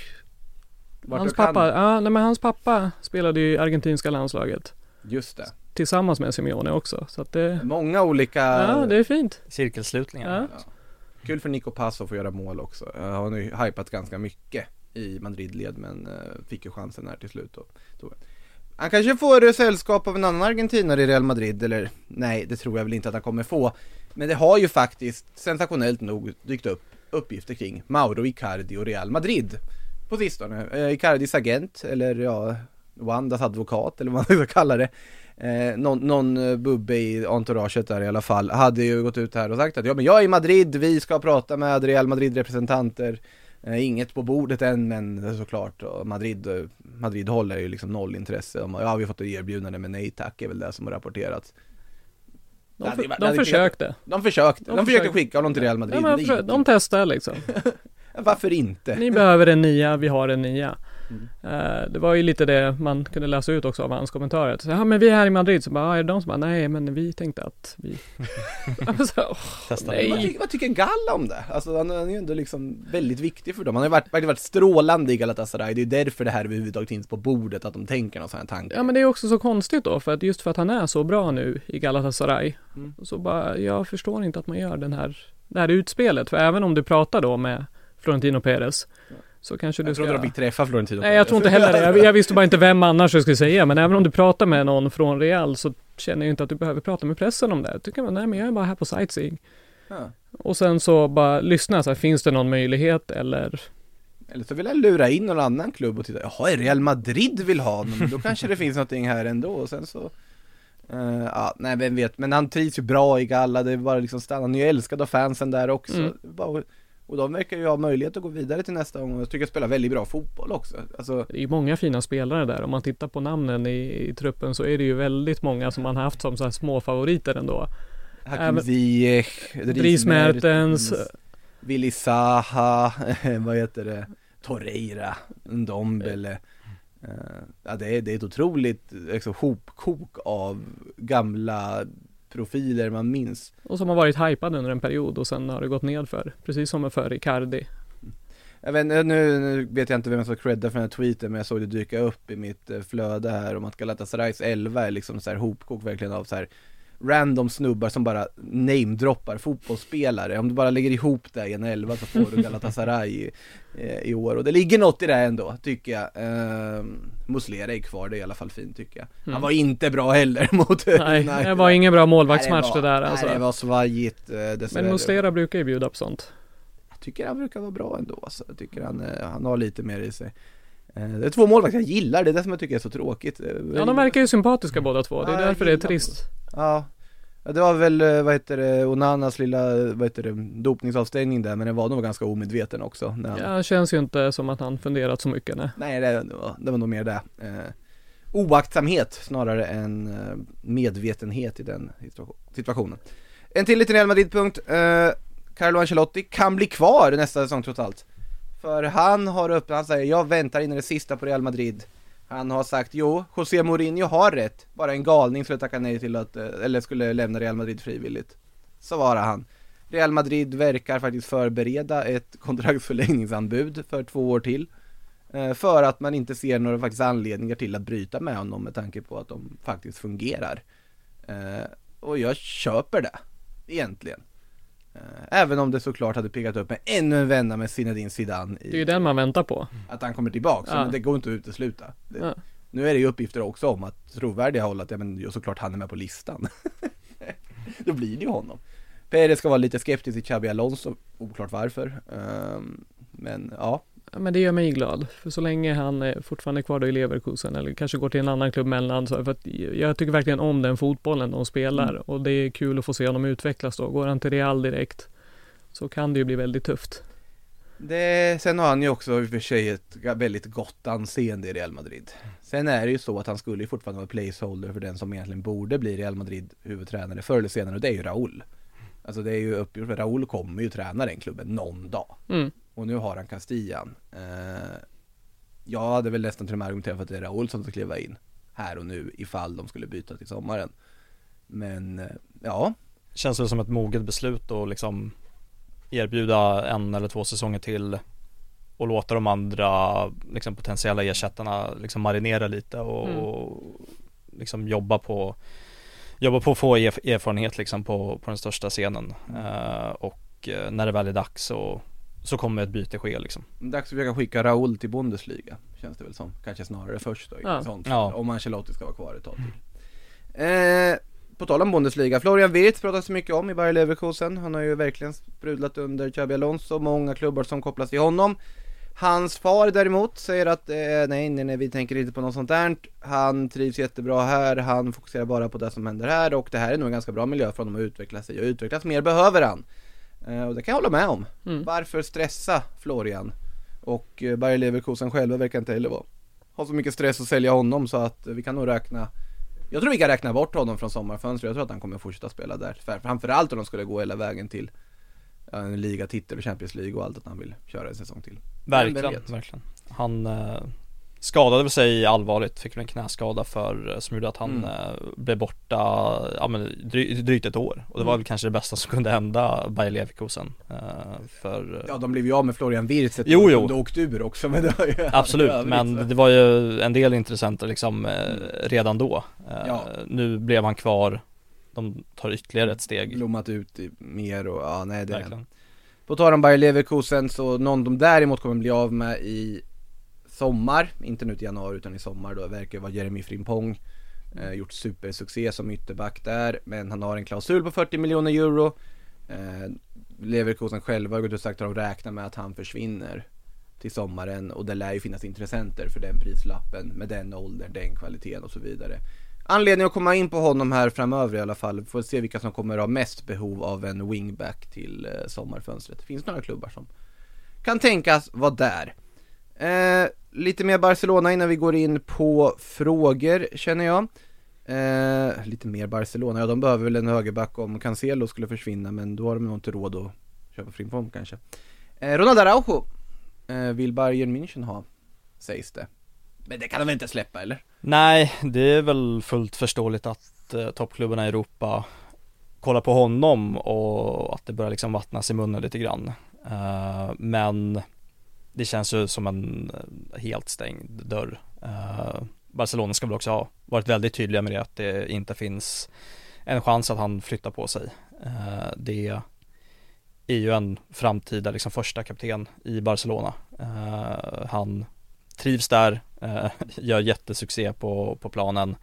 Vart hans pappa, ja, nej, men hans pappa spelade ju i argentinska landslaget. Just det. Tillsammans med Simeone också. Så att det, Många olika ja det är fint. Cirkelslutningar. Ja. Kul för Nico Passo att få göra mål också. Han har ju hypat ganska mycket i Madrid-led men eh, fick ju chansen här till slut då. Han kanske får sällskap av en annan argentinare i Real Madrid eller nej det tror jag väl inte att han kommer få. Men det har ju faktiskt sensationellt nog dykt upp uppgifter kring Mauro Icardi och Real Madrid på sistone. Eh, Icardis agent eller ja Wandas advokat eller vad man ska kalla det. Eh, någon, någon eh, bubbe i entouraget där i alla fall hade ju gått ut här och sagt att ja men jag är i Madrid, vi ska prata med Real Madrid representanter eh, Inget på bordet än men såklart Madrid, eh, Madrid håller ju liksom noll intresse om, ja vi har fått erbjudande men nej tack är väl det som har rapporterats De, för, de hade försökte. De försökte, de, De försökte skicka honom till Real Madrid Ja, men de testar liksom. Varför inte? Ni behöver en nia, vi har en nia. Mm. Eh, det var ju lite det man kunde läsa ut också av hans kommentarer. Så, ja men vi är här i Madrid, så bara, ja, är det de som bara, nej men vi tänkte att vi... så, Testa nej. Vad tycker, vad tycker Galla om det? Alltså han är ju ändå liksom väldigt viktig för dem. Han har ju varit, verkligen varit strålande i Galatasaray. Det är ju därför det här överhuvudtaget finns på bordet, att de tänker någon sån här tanke. Ja men det är också så konstigt då, för att just för att han är så bra nu i Galatasaray, Mm. så bara, jag förstår inte att man gör den här, det här utspelet. För även om du pratar då med Florentino Perez, så kanske du jag ska... trodde de fick träffa Florentino Nej jag tror inte heller det. Jag, jag visste bara inte vem annars jag skulle säga. Men även om du pratar med någon från Real så känner jag inte att du behöver prata med pressen om det. Jag tycker man, nej men jag är bara här på sightseeing. Ja. Och sen så bara lyssna så här, finns det någon möjlighet eller? Eller så vill han lura in någon annan klubb och titta, jaha, Real Madrid vill ha honom, men då kanske det finns någonting här ändå och sen så eh, Ja, nej vem vet, men han trivs ju bra i Galla, det är bara liksom stanna, han är ju älskad av fansen där också Mm. Bara, Och de verkar ju ha möjlighet att gå vidare till nästa gång och jag tycker jag spelar väldigt bra fotboll också Alltså, Det är ju många fina spelare där. Om man tittar på namnen i, i truppen så är det ju väldigt många som man har haft som så här små favoriter ändå. Hakim Ziyech, Dries Mertens. Willy Zaha, vad heter det, Torreira, Ndombele Eh, Ja det är, det är ett otroligt liksom, hopkok av gamla profiler man minns Och som har varit hypade under en period och sen har det gått ned för Precis som för Icardi. Jag vet, nu, nu vet jag inte vem jag ska credda för den här tweeten men jag såg det dyka upp i mitt eh, flöde här om att Galatasarays 11 är liksom så här hopkok verkligen av så här random snubbar som bara namedroppar fotbollsspelare. Om du bara lägger ihop det i en 11 så får du Galatasaray i, eh, i år och det ligger något i det ändå tycker jag. Uh, Muslera är kvar, det är i alla fall fint tycker jag. Han Mm. var inte bra heller mot Nej, United. det var ingen bra målvaktsmatch Nej, det där nej, alltså. det var svajigt eh, dessvärre. Men Muslera brukar ju bjuda på sånt. Jag tycker han brukar vara bra ändå alltså. Jag tycker han, eh, han har lite mer i sig Eh, Det är två målvakter jag gillar, det är det som jag tycker är så tråkigt Eh, Ja, de verkar ju sympatiska båda två. Det är Ja, därför det är trist. Ja. Ja, det var väl, eh, vad heter det, Onanas lilla, vad heter det, dopningsavstängning där men den var nog ganska omedveten också när han, Ja, det känns ju inte som att han funderat så mycket nej. Nej det, det, var, det var nog mer det. Eh, Oaktsamhet snarare än eh, medvetenhet i den situa- situationen. En till liten Real Madrid-punkt, eh, Carlo Ancelotti kan bli kvar nästa säsong trots allt. För han har upp, han säger jag väntar in i det sista på Real Madrid han har sagt jo, José Mourinho har rätt, bara en galning skulle tacka nej till att, eh, eller skulle lämna Real Madrid frivilligt. Svarar han. Real Madrid verkar faktiskt förbereda ett kontraktsförlängningsanbud för två år till eh, För att man inte ser några faktiskt anledningar till att bryta med honom med tanke på att de faktiskt fungerar. Eh, och jag köper det, egentligen. Även om det såklart hade piggat upp med ännu en vända med Zinedine Zidane Det är ju i den man väntar på. att han kommer tillbaka, Ja. men det går inte att utesluta det, Ja. Nu är det ju uppgifter också om att trovärdiga håll att, ja men såklart han är med på listan Då blir det ju honom Perez ska vara lite skeptisk till Xabi Alonso, oklart varför. Ehm, men Ja, men det gör mig glad, för så länge han är fortfarande kvar då i Leverkusen eller kanske går till en annan klubb mellan så för att jag tycker verkligen om den fotbollen de spelar Mm. och det är kul att få se honom utvecklas då. Går han till Real direkt så kan det ju bli väldigt tufft. Det, sen har han ju också i och för sig ett väldigt gott anseende i Real Madrid. Sen är det ju så att han skulle ju fortfarande vara placeholder för den som egentligen borde bli Real Madrid huvudtränare förr eller senare och det är ju Raúl. Alltså det är ju uppgjort, för Raúl kommer ju träna den klubben någon dag. Mm. Och nu har han Castillan. Eh, jag hade väl nästan till och med argumenterat för att det är Raúl som ska kliva in här och nu ifall de skulle byta till sommaren. Men eh, ja, Känns väl som ett moget beslut att liksom erbjuda en eller två säsonger till och låta de andra liksom, potentiella ersättarna liksom marinera lite och, Mm. och liksom jobba på jobba på att få erf- erfarenhet liksom på, på den största scenen Eh, och eh, när det väl är dags så, så kommer ett byte ske liksom. Dags att försöka skicka Raúl till Bundesliga Känns det väl som, kanske snarare först då, Ja. sånt, Ja. om Ancelotti ska vara kvar ett tag till. Eh, På tal om Bundesliga, Florian Wirtz pratas mycket om i Bayer Leverkusen. Han har ju verkligen sprudlat under Xabi Alonso, många klubbar som kopplas till honom. Hans far däremot säger att eh, nej, nej, nej, vi tänker inte på något sånt där. Han trivs jättebra här, han fokuserar bara på det som händer här och det här är nog en ganska bra miljö för honom att utveckla sig och utvecklas mer behöver han. eh, Och det kan jag hålla med om Mm. Varför stressa Florian? Och eh, Bayer Leverkusen själva verkar inte heller vara Ha så mycket stress att sälja honom så att eh, vi kan nog räkna Jag tror vi kan räkna bort honom från sommarfönstret, jag tror att han kommer fortsätta spela där För- Framförallt om de skulle gå hela vägen till en ligatitel och Champions League och allt att han vill köra en säsong till Verkligen, verkligen. Han eh, skadade väl sig allvarligt, fick väl en knäskada för eh, som gjorde att han Mm. eh, blev borta, ja men dry, drygt ett år. Och det var Mm. väl kanske det bästa som kunde hända Bayer Leverkusen. Eh, för, Ja de blev ju av med Florian Wirtz ett Jo, år jo. åkte ur också men det var ju Absolut, övrigt, men så. det var ju en del intressenter liksom eh, redan då. Ja. Nu blev han kvar, de tar ytterligare ett steg. Blommat ut mer och ja nej det Verkligen. På tal om Bayer Leverkusen så någon de däremot kommer bli av med i sommar, inte nu till januari utan i sommar då, verkar vara Jeremy Frimpong eh, Gjort supersuccé som ytterback där, men han har en klausul på 40 miljoner euro eh, Leverkusen själva har gått ut och sagt att de räknar med att han försvinner till sommaren och det lär ju finnas intressenter för den prislappen med den åldern, den kvaliteten och så vidare Anledning att komma in på honom här framöver i alla fall, får se vilka som kommer ha mest behov av en wingback till eh, sommarfönstret. Det finns några klubbar som kan tänkas vara där. Eh, lite mer Barcelona innan vi går in på frågor känner jag. Eh, lite mer Barcelona, ja de behöver väl en högerback om Cancelo skulle försvinna men då har de nog inte råd att köpa Frimpong kanske. Eh, Ronald Araujo eh, vill Bayern München ha, sägs det. Men det kan de väl inte släppa eller? Nej, det är väl fullt förståeligt att eh, toppklubbarna i Europa kollar på honom och att det börjar liksom vattnas i munnen lite grann. Eh, men det känns ju som en eh, helt stängd dörr. Uh, Barcelona ska väl också ha varit väldigt tydliga med det att det inte finns en chans att han flyttar på sig. Uh, det är ju en framtida liksom första kapten i Barcelona. Uh, han trivs där, uh, gör jättesuccé på, på planen.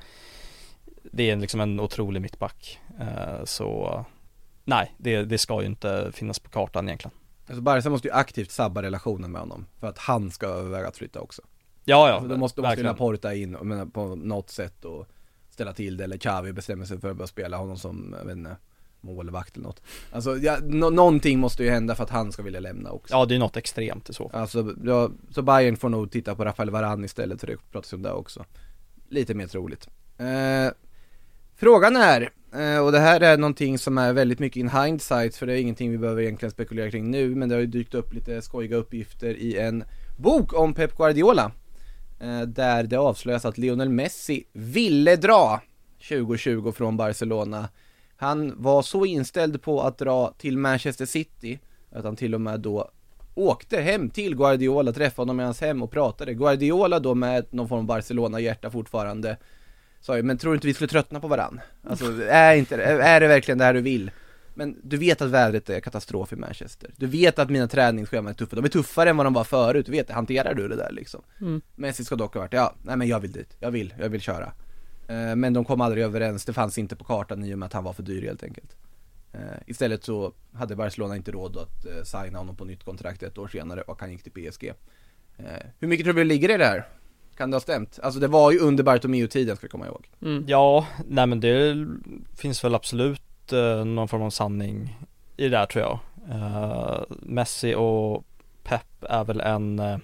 Det är liksom en otrolig mittback. Så nej, det, det ska ju inte finnas på kartan egentligen. Alltså Barca måste ju aktivt sabba relationen med honom för att han ska överväga att flytta också. Ja, ja, Alltså, då måste, måste. Laporta in och menar, på något sätt och ställa till det eller Xavi bestämmer sig för att börja spela honom som, jag vet inte, målvakt eller något. Alltså ja, nå- någonting måste ju hända för att han ska vilja lämna också. Ja, det är något extremt i så fall. Alltså, ja, så Bayern får nog titta på Rafael Varane istället för det pratas om det också. Lite mer troligt. Eh, frågan är, eh, och det här är någonting som är väldigt mycket in hindsight för det är ingenting vi behöver egentligen spekulera kring nu men det har ju dykt upp lite skojiga uppgifter i en bok om Pep Guardiola. Eh, där det avslöjas att Lionel Messi ville dra 2020 från Barcelona. Han var så inställd på att dra till Manchester City att han till och med då åkte hem till Guardiola, träffade honom i hans hem och pratade. Guardiola då med någon form av Barcelona-hjärta fortfarande sa ju, men tror du inte vi skulle tröttna på varann? Alltså, är inte är det verkligen det här du vill? Men du vet att vädret är katastrof i Manchester. Du vet att mina träningsscheman är tuffa, de är tuffare än vad de var förut, du vet hanterar du det där liksom? Mm. Messi ska dock ha varit, ja, nej men jag vill dit, jag vill, jag vill köra. Eh, Men de kom aldrig överens, det fanns inte på kartan i och med att han var för dyr helt enkelt. Eh, istället så hade Barcelona inte råd att eh, signa honom på nytt kontrakt ett år senare och han gick till PSG. Eh, hur mycket tror du ligger i det här? Kan det ha stämt? Alltså det var ju under Bartomeu-tiden ska vi komma ihåg. Mm. Ja, nej men det finns väl absolut eh, någon form av sanning i det där tror jag. Eh, Messi och Pep är väl en eh,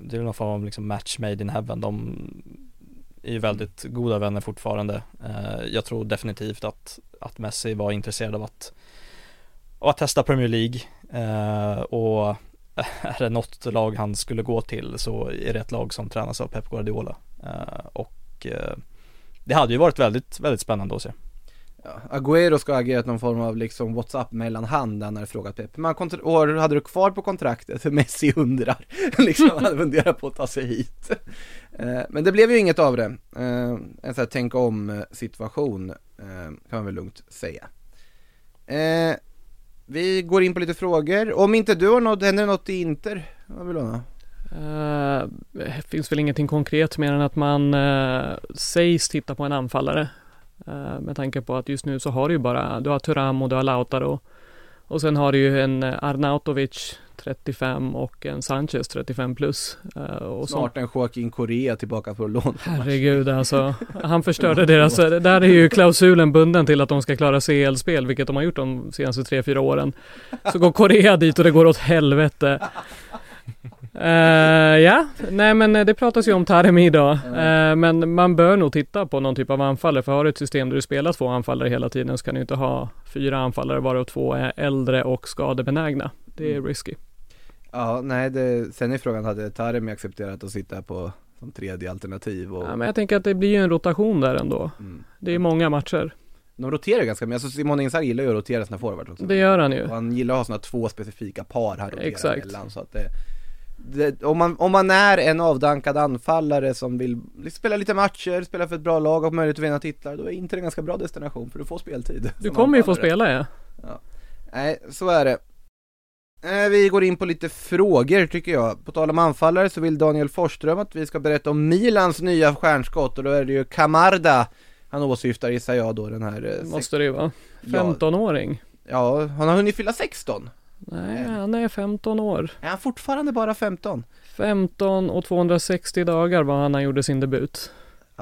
Det är väl någon form av liksom match made in heaven. De är ju väldigt goda vänner fortfarande. Eh, jag tror definitivt att, att Messi var intresserad av att, av att testa Premier League eh, och är det något lag han skulle gå till så är det ett lag som tränas av Pep Guardiola. Eh, och eh, det hade ju varit väldigt, väldigt spännande att se. Ja, Agüero ska ha agerat någon form av liksom WhatsApp mellanhand när han hade frågat Pep. Men år hade du kvar på kontraktet? För Messi undrar. liksom, han hade funderat på att ta sig hit. Eh, men det blev ju inget av det. En sån här tänk om situation kan man väl lugnt säga. Vi går in på lite frågor. Om inte du har något, händer det något i Inter? Vad vill du ha? Uh, Det finns väl ingenting konkret mer än att man uh, sägs titta på en anfallare. Uh, med tanke på att just nu så har du ju bara, du har Turam och du har Lautaro. Och sen har du ju en Arnautovic 35 och en Sanchez 35 plus. Eh, och Snart en Joaquin Correa tillbaka på lån. Herregud alltså. Han förstörde deras, där är ju klausulen bunden till att de ska klara CL-spel, vilket de har gjort de senaste 3-4 åren. Så går Korea dit och det går åt helvete. Eh, ja, nej men eh, det pratas ju om Taremi idag. Eh, men man bör nog titta på någon typ av anfallare, för har du ett system där du spelar två anfallare hela tiden så kan du inte ha fyra anfallare varav två är äldre och skadebenägna. Det är risky. Ja, nej, det, sen är frågan, hade Taremi accepterat att sitta på som tredje alternativ? Och, Ja, men jag tänker att det blir ju en rotation där ändå. Mm. Det är många matcher. De roterar ganska mycket, alltså Simone Inzaghi gillar ju att rotera sina forwards också. Det gör han ju. Och han gillar att ha sådana två specifika par han roterar Exakt. mellan så att det, det, om, man, om man är en avdankad anfallare som vill spela lite matcher, spela för ett bra lag och möjlighet att vinna titlar, då är inte en ganska bra destination för du får speltid. Du kommer ju få spela ja. Nej, så är det. Eh, Vi går in på lite frågor tycker jag. På tal om anfallare så vill Daniel Forsström att vi ska berätta om Milans nya stjärnskott och då är det ju Camarda han åsyftar gissar jag då den här eh, Måste det ju vara. Ja. 15-åring. Ja, han har hunnit fylla 16. Nej, han är 15 år. Är han fortfarande bara 15? 15 och 260 dagar var han när han gjorde sin debut.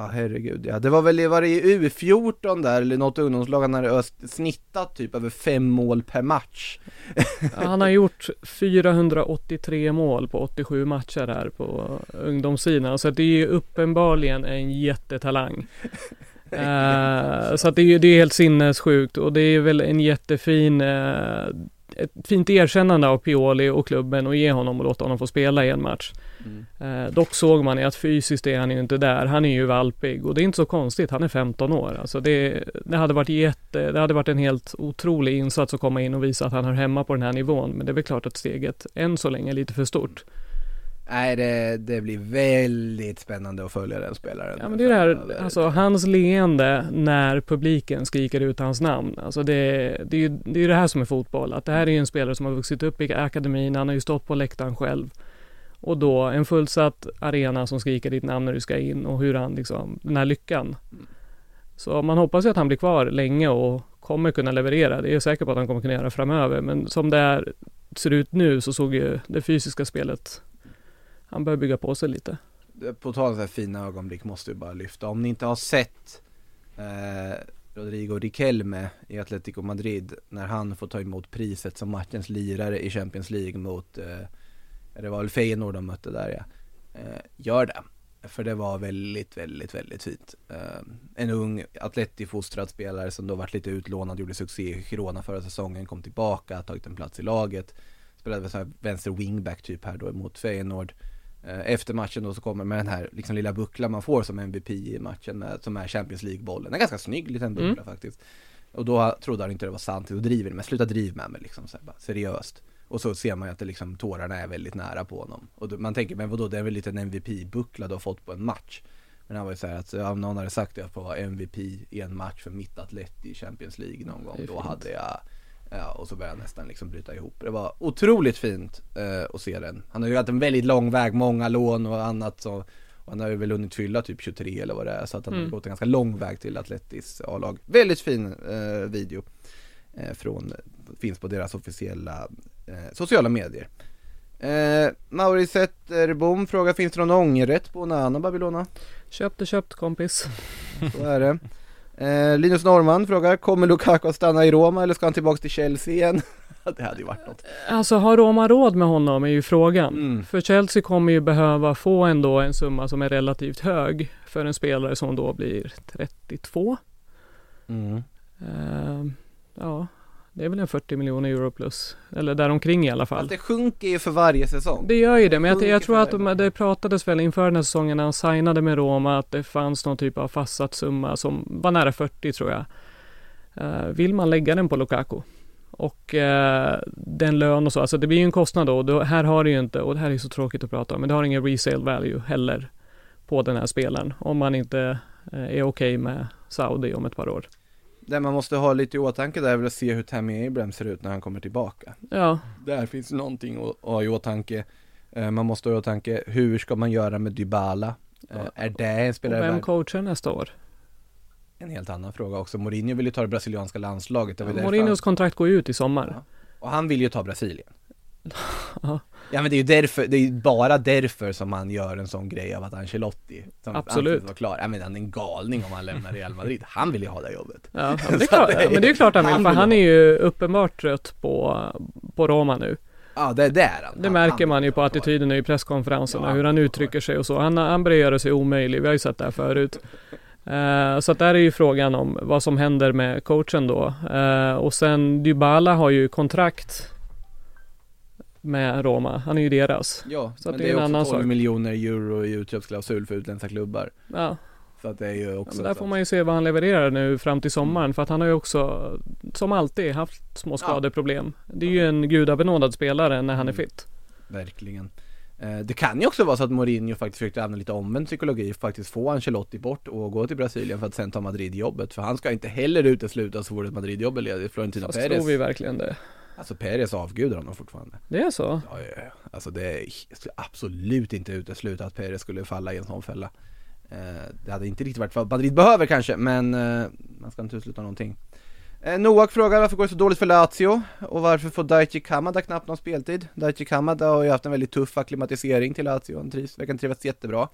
Ja herregud ja, det var väl var det i U14 där eller något ungdomslag han hade snittat typ över fem mål per match Han har gjort 483 mål på 87 matcher här på ungdomssidan. Så det är ju uppenbarligen en jättetalang. Eh, så att det är ju det är helt sinnessjukt och det är väl en jättefin eh, ett fint erkännande av Pioli och klubben och ge honom och låta honom få spela i en match. Eh, dock såg man ju att fysiskt är han ju inte där. Han är ju valpig och det är inte så konstigt. Han är 15 år. Alltså det, det hade varit jätte, det hade varit en helt otrolig insats att komma in och visa att han hör hemma på den här nivån. Men det är väl klart att steget än så länge är lite för stort. Nej det, det blir väldigt spännande att följa den spelaren Ja men det är det här, alltså hans leende när publiken skriker ut hans namn. Alltså det, det är ju det, är det här som är fotboll. Att det här är ju en spelare som har vuxit upp i akademin, han har ju stått på läktaren själv. Och då en fullsatt arena som skriker ditt namn när du ska in och hur han liksom, den här lyckan. Så man hoppas ju att han blir kvar länge och kommer kunna leverera. Det är jag säker på att han kommer kunna göra framöver. Men som det är, ser ut nu så såg ju det fysiska spelet, han börjar bygga på sig lite. På tal om så här fina ögonblick måste vi bara lyfta, om ni inte har sett eh, Rodrigo Riquelme i Atletico Madrid när han får ta emot priset som matchens lirare i Champions League mot, eh, det var väl Feyenoord de mötte där ja. Eh, gör det. För det var väldigt, väldigt, väldigt fint. Eh, en ung atletifostrad spelare som då varit lite utlånad, gjorde succé i Girona förra säsongen, kom tillbaka, tagit en plats i laget. Spelade vänster wingback typ här då mot Feyenoord. Eh, Efter matchen då så kommer med den här liksom lilla bucklan man får som MVP i matchen med, som är Champions League-bollen. En ganska snygg liten buckla faktiskt. Och då trodde han inte det var sant, då driver men sluta driv med mig liksom så här, bara, seriöst. Och så ser man ju att det liksom, tårarna är väldigt nära på honom. Och då, man tänker, men vadå, det är väl lite en MVP-buckla du har fått på en match. Men han var ju såhär att om någon hade sagt att jag får vara MVP i en match för mitt atlet i Champions League någon gång, Det då hade jag Ja, och så började jag nästan liksom bryta ihop. Det var otroligt fint eh, att se den. Han har ju haft en väldigt lång väg, många lån och annat så och han har ju väl hunnit fylla typ 23 eller vad det är så att han har Mm. gått en ganska lång väg till Atletis A-lag. Väldigt fin eh, video. eh, från, finns på deras officiella eh, sociala medier. Eh, Mauri Zetterbom frågar, finns det någon ångerrätt på Onana Babylona? Köpt är köpt kompis. Så är det. Eh, Linus Norman frågar, kommer Lukaku att stanna i Roma eller ska han tillbaka till Chelsea igen? det hade ju varit något. Alltså har Roma råd med honom är ju frågan. Mm. För Chelsea kommer ju behöva få ändå en summa som är relativt hög för en spelare som då blir 32. Mm. Eh, ja, det är väl en 40 miljoner euro plus. Eller däromkring i alla fall. Fast det sjunker ju för varje säsong. Det gör ju det, men jag, jag tror att de, det pratades väl inför den här säsongen när han signade med Roma att det fanns någon typ av fastsatt summa som var nära 40 tror jag. Eh, vill man lägga den på Lukaku och eh, den lön och så, alltså det blir ju en kostnad då. då. Här har du ju inte, och det här är så tråkigt att prata om, men det har ingen resale value heller på den här spelaren om man inte eh, är okej okay med Saudi om ett par år. Det man måste ha lite i åtanke där är väl att se hur Tammy Abraham ser ut när han kommer tillbaka. Ja, Där finns någonting att ha i åtanke. Eh, Man måste ha i åtanke, hur ska man göra med Dybala? Eh, Är det en och spelare vem värd? coachar nästa år? En helt annan fråga också. Mourinho vill ju ta det brasilianska landslaget. Därför Mourinhos kontrakt går ju ut i sommar. Ja. Och han vill ju ta Brasilien. Ja. Men det är ju därför, det är ju bara därför som man gör en sån grej av att Ancelotti som Absolut. vara klar. Ja men han är en galning om han lämnar Real Madrid. Han vill ju ha det jobbet. Ja, men det är klart, det är- men det är klart han vill, han för vill han ha- är ju uppenbart trött på, på Roma nu. Ja det, är han. Det märker han man ju på attityden i presskonferenserna, Ja, hur han uttrycker sig och så. Han, han börjar göra sig omöjlig, vi har ju sett det här förut. Eh, så att där är ju frågan om vad som händer med coachen då. Eh, och sen Dybala har ju kontrakt med Roma, han är ju deras. Ja, Så men det är en också annan 12 sak. miljoner euro i utköpsklausul för utländska klubbar. Ja, Så att det är ju Ja, också men där får man ju se vad han levererar nu fram till sommaren för att han har ju också som alltid haft små skadeproblem. Det är ju en gudabenådad spelare när han är Mm. fit. Verkligen. Eh, Det kan ju också vara så att Mourinho faktiskt försökte använda lite omvänd psykologi, faktiskt få Ancelotti bort och gå till Brasilien för att sen ta Madrid-jobbet. För han ska inte heller utesluta så fort ett Madrid-jobb är ledigt. Florentino Fast Perez, tror vi verkligen det? Alltså Perez avgudar honom fortfarande. Det är så? Ja, ja, ja. Alltså det är skulle absolut inte utesluta att Perez skulle falla i en sån fälla. Eh, Det hade inte riktigt varit vad Madrid behöver kanske, men eh, man ska inte utesluta någonting. Eh, Noak frågar varför går det så dåligt för Lazio och varför får Daichi Kamada knappt någon speltid? Daichi Kamada har ju haft en väldigt tuff akklimatisering till Lazio, han trivs, verkar trivas jättebra.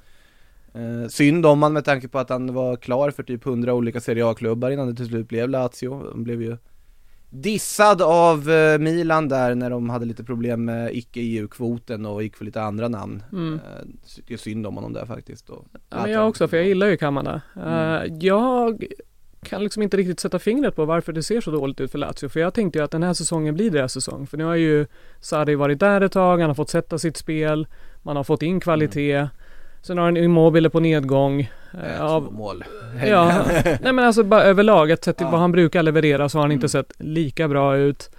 Eh, synd om han med tanke på att han var klar för typ 100 olika Serie A-klubbar innan det till slut blev Lazio. Han blev ju dissad av eh, Milan där när de hade lite problem med icke-EU-kvoten och gick för lite andra namn. Mm. Eh, det är synd om honom där faktiskt. Och Ja, men jag också, för jag gillar ju Kamada. Mm. Eh, jag kan liksom inte riktigt sätta fingret på varför det ser så dåligt ut för Lazio. För jag tänkte ju att den här säsongen blir deras säsong. För nu har ju Sarri varit där ett tag, han har fått sätta sitt spel, man har fått in kvalitet. Mm. Sen har han Immobile på nedgång. eh, Eh, av- mål. Ja, nej men alltså bara överlag, att sett till Ja. vad han brukar leverera så har han inte Mm. sett lika bra ut.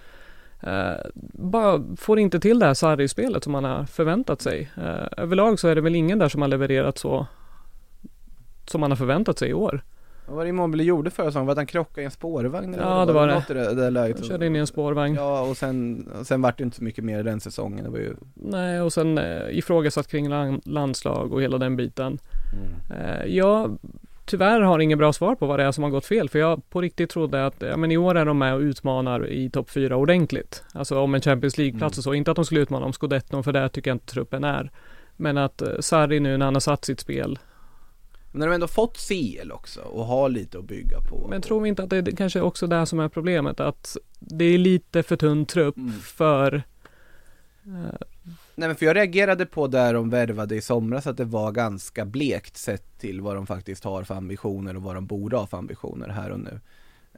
Eh, bara får inte till det här Sarri-spelet som man har förväntat sig. Eh, överlag så är det väl ingen där som har levererat så som man har förväntat sig i år. Vad var det Immobile gjorde förra säsongen? Var att han krockade i en spårvagn? eller Ja, det var det. Något i det, det läget. Han körde in i en spårvagn. Ja, och sen, sen vart det inte så mycket mer den säsongen. Det var ju... Nej, och sen eh, ifrågasatt kring land, landslag och hela den biten. Eh, jag tyvärr har ingen bra svar på vad det är som har gått fel. För jag på riktigt trodde att ja, men i år är de med och utmanar i topp fyra ordentligt. Alltså om en Champions League-plats Mm. och så. Inte att de skulle utmana om scudetton för det tycker jag inte truppen är. Men att eh, Sarri nu när han har satt sitt spel. Men när de ändå fått CL också och har lite att bygga på. Men tror vi inte att det är kanske också det som är problemet? Att det är lite för tunn trupp Mm. för eh, Nej men för jag reagerade på där de värvade i somras att det var ganska blekt sett till vad de faktiskt har för ambitioner och vad de borde ha för ambitioner här och nu.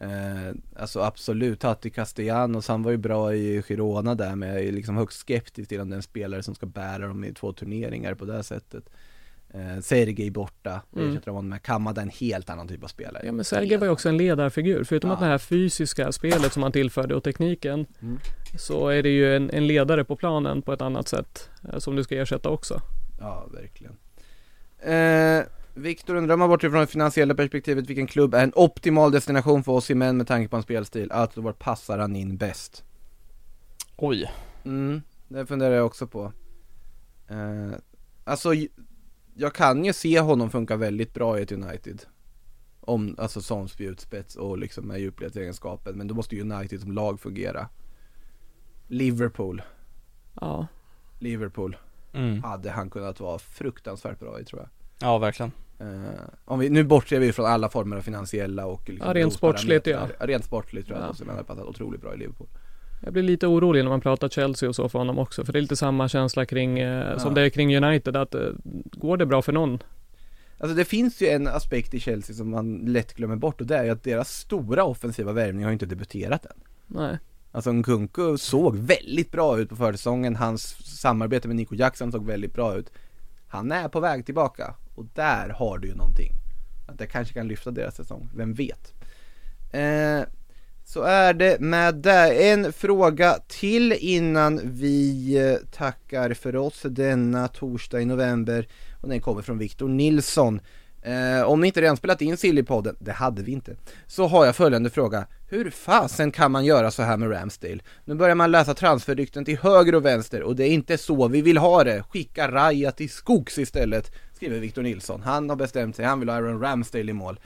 Eh, alltså absolut, Tati Castellanos han var ju bra i Girona där men jag är liksom högst skeptisk till om den spelare som ska bära dem i två turneringar på det sättet. Eh, Sergej borta, Mm. ersätter honom med Kamada en helt annan typ av spelare. Ja men Sergej var ju också en ledarfigur. Förutom Ja. att det här fysiska spelet som han tillförde och tekniken Mm. så är det ju en, en ledare på planen på ett annat sätt eh, som du ska ersätta också. Ja, verkligen. Eh, Viktor undrar om man bortser från det finansiella perspektivet, vilken klubb är en optimal destination för oss i män med tanke på en spelstil? Alltså var passar han in bäst? Oj. Mm, det funderar jag också på. Eh, alltså, jag kan ju se honom funka väldigt bra i ett United. om, alltså som spjutspets och liksom med djupledsegenskapen. Men då måste ju United som lag fungera. Liverpool, Ja, Liverpool Mm. hade han kunnat vara fruktansvärt bra i tror jag. Ja, verkligen. Eh, om vi, nu bortser vi från alla former av finansiella och liksom Ja, rent sportsligt, ja. Rent sportligt tror jag Ja. också, men han har passat otroligt bra i Liverpool. Jag blir lite orolig när man pratar Chelsea och så för honom också. För det är lite samma känsla kring, eh, som Ja. det är kring United. Att eh, går det bra för någon? Alltså det finns ju en aspekt i Chelsea som man lätt glömmer bort och det är ju att deras stora offensiva värvning har inte debuterat än. Nej. Alltså Nkunku såg väldigt bra ut på försäsongen, hans samarbete med Nico Jackson såg väldigt bra ut. Han är på väg tillbaka och där har du ju någonting. Att det kanske kan lyfta deras säsong, vem vet? Eh, så är det med det. En fråga till innan vi eh, tackar för oss denna torsdag i november och den kommer från Viktor Nilsson. Eh, om ni inte redan spelat in Sillypodden, det hade vi inte, så har jag följande fråga. Hur fasen kan man göra så här med Ramsdale? Nu börjar man läsa transferrykten till höger och vänster och det är inte så vi vill ha det. Skicka Raja till skogs istället, skriver Viktor Nilsson. Han har bestämt sig, han vill ha Aaron Ramsdale i mål.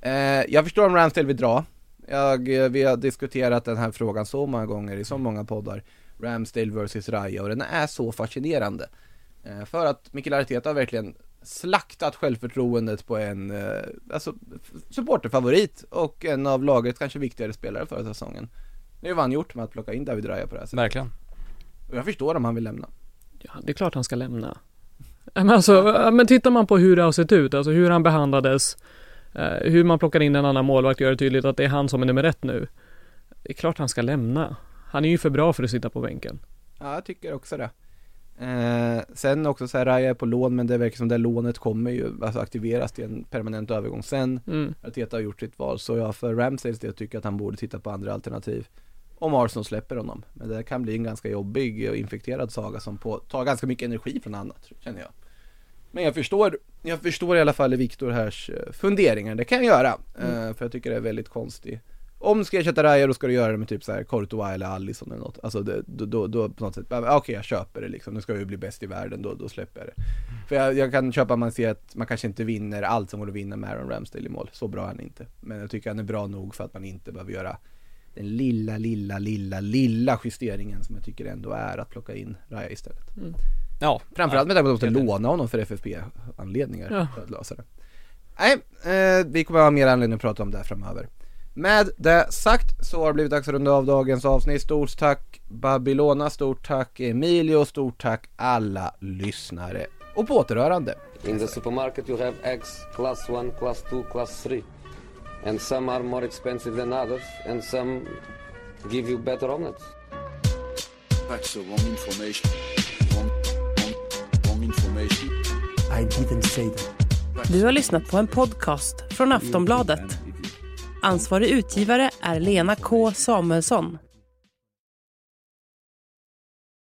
Eh, jag förstår om Ramsdale vill dra. Jag, eh, vi har diskuterat den här frågan så många gånger i så många poddar. Ramsdale vs Raja och den är så fascinerande. Eh, för att Mikael Arteta har verkligen slaktat självförtroendet på en, eh, alltså supporterfavorit och en av lagets kanske viktigare spelare förra säsongen. Det är vad han gjort med att plocka in David Raja på det här sättet. Verkligen. Och jag förstår om han vill lämna. Ja, det är klart han ska lämna. Men alltså, men tittar man på hur det har sett ut, alltså hur han behandlades, eh, hur man plockar in en annan målvakt gör det tydligt att det är han som är nummer ett nu. Det är klart han ska lämna. Han är ju för bra för att sitta på bänken. Ja, jag tycker också det. Eh, sen också så här, Raja är på lån men det verkar som det lånet kommer ju alltså aktiveras till en permanent övergång sen. Mm. Arteta har gjort sitt val så jag för Ramsdales del tycker att han borde titta på andra alternativ. Om Arsenal släpper honom. Men det kan bli en ganska jobbig och infekterad saga som på, tar ganska mycket energi från annat, känner jag. Men jag förstår, jag förstår i alla fall Viktor härs eh, funderingar, det kan jag göra. Eh, för jag tycker det är väldigt konstigt. Om du ska ersätta Raja då ska du göra det med typ så här Courtois eller Alisson eller något. Alltså det, då, då, då på något sätt, okej jag köper det liksom, nu ska vi bli bäst i världen, då, då släpper jag det. För jag, jag kan köpa man ser att man kanske inte vinner allt som går att vinna med Aaron Ramsdale i mål, så bra är han inte. Men jag tycker han är bra nog för att man inte behöver göra den lilla, lilla, lilla, lilla justeringen som jag tycker ändå är att plocka in Raja istället. Ja. Framförallt med tanke på att de måste låna honom för FFP-anledningar Ja. för att lösa det. Nej, eh, vi kommer ha mer anledning att prata om det här framöver. Med det sagt så har det blivit dags att runda av dagens avsnitt. Stort tack Babylona, stort tack Emilio, stort tack alla lyssnare. Och på återhörande. In the supermarket, you have eggs class 1, class 2, class 3. And some are more expensive than others, and some give you better omelets. That's the wrong information. Information. I didn't say that. Du har lyssnat på en podcast från Aftonbladet. Ansvarig utgivare är Lena K Samuelsson.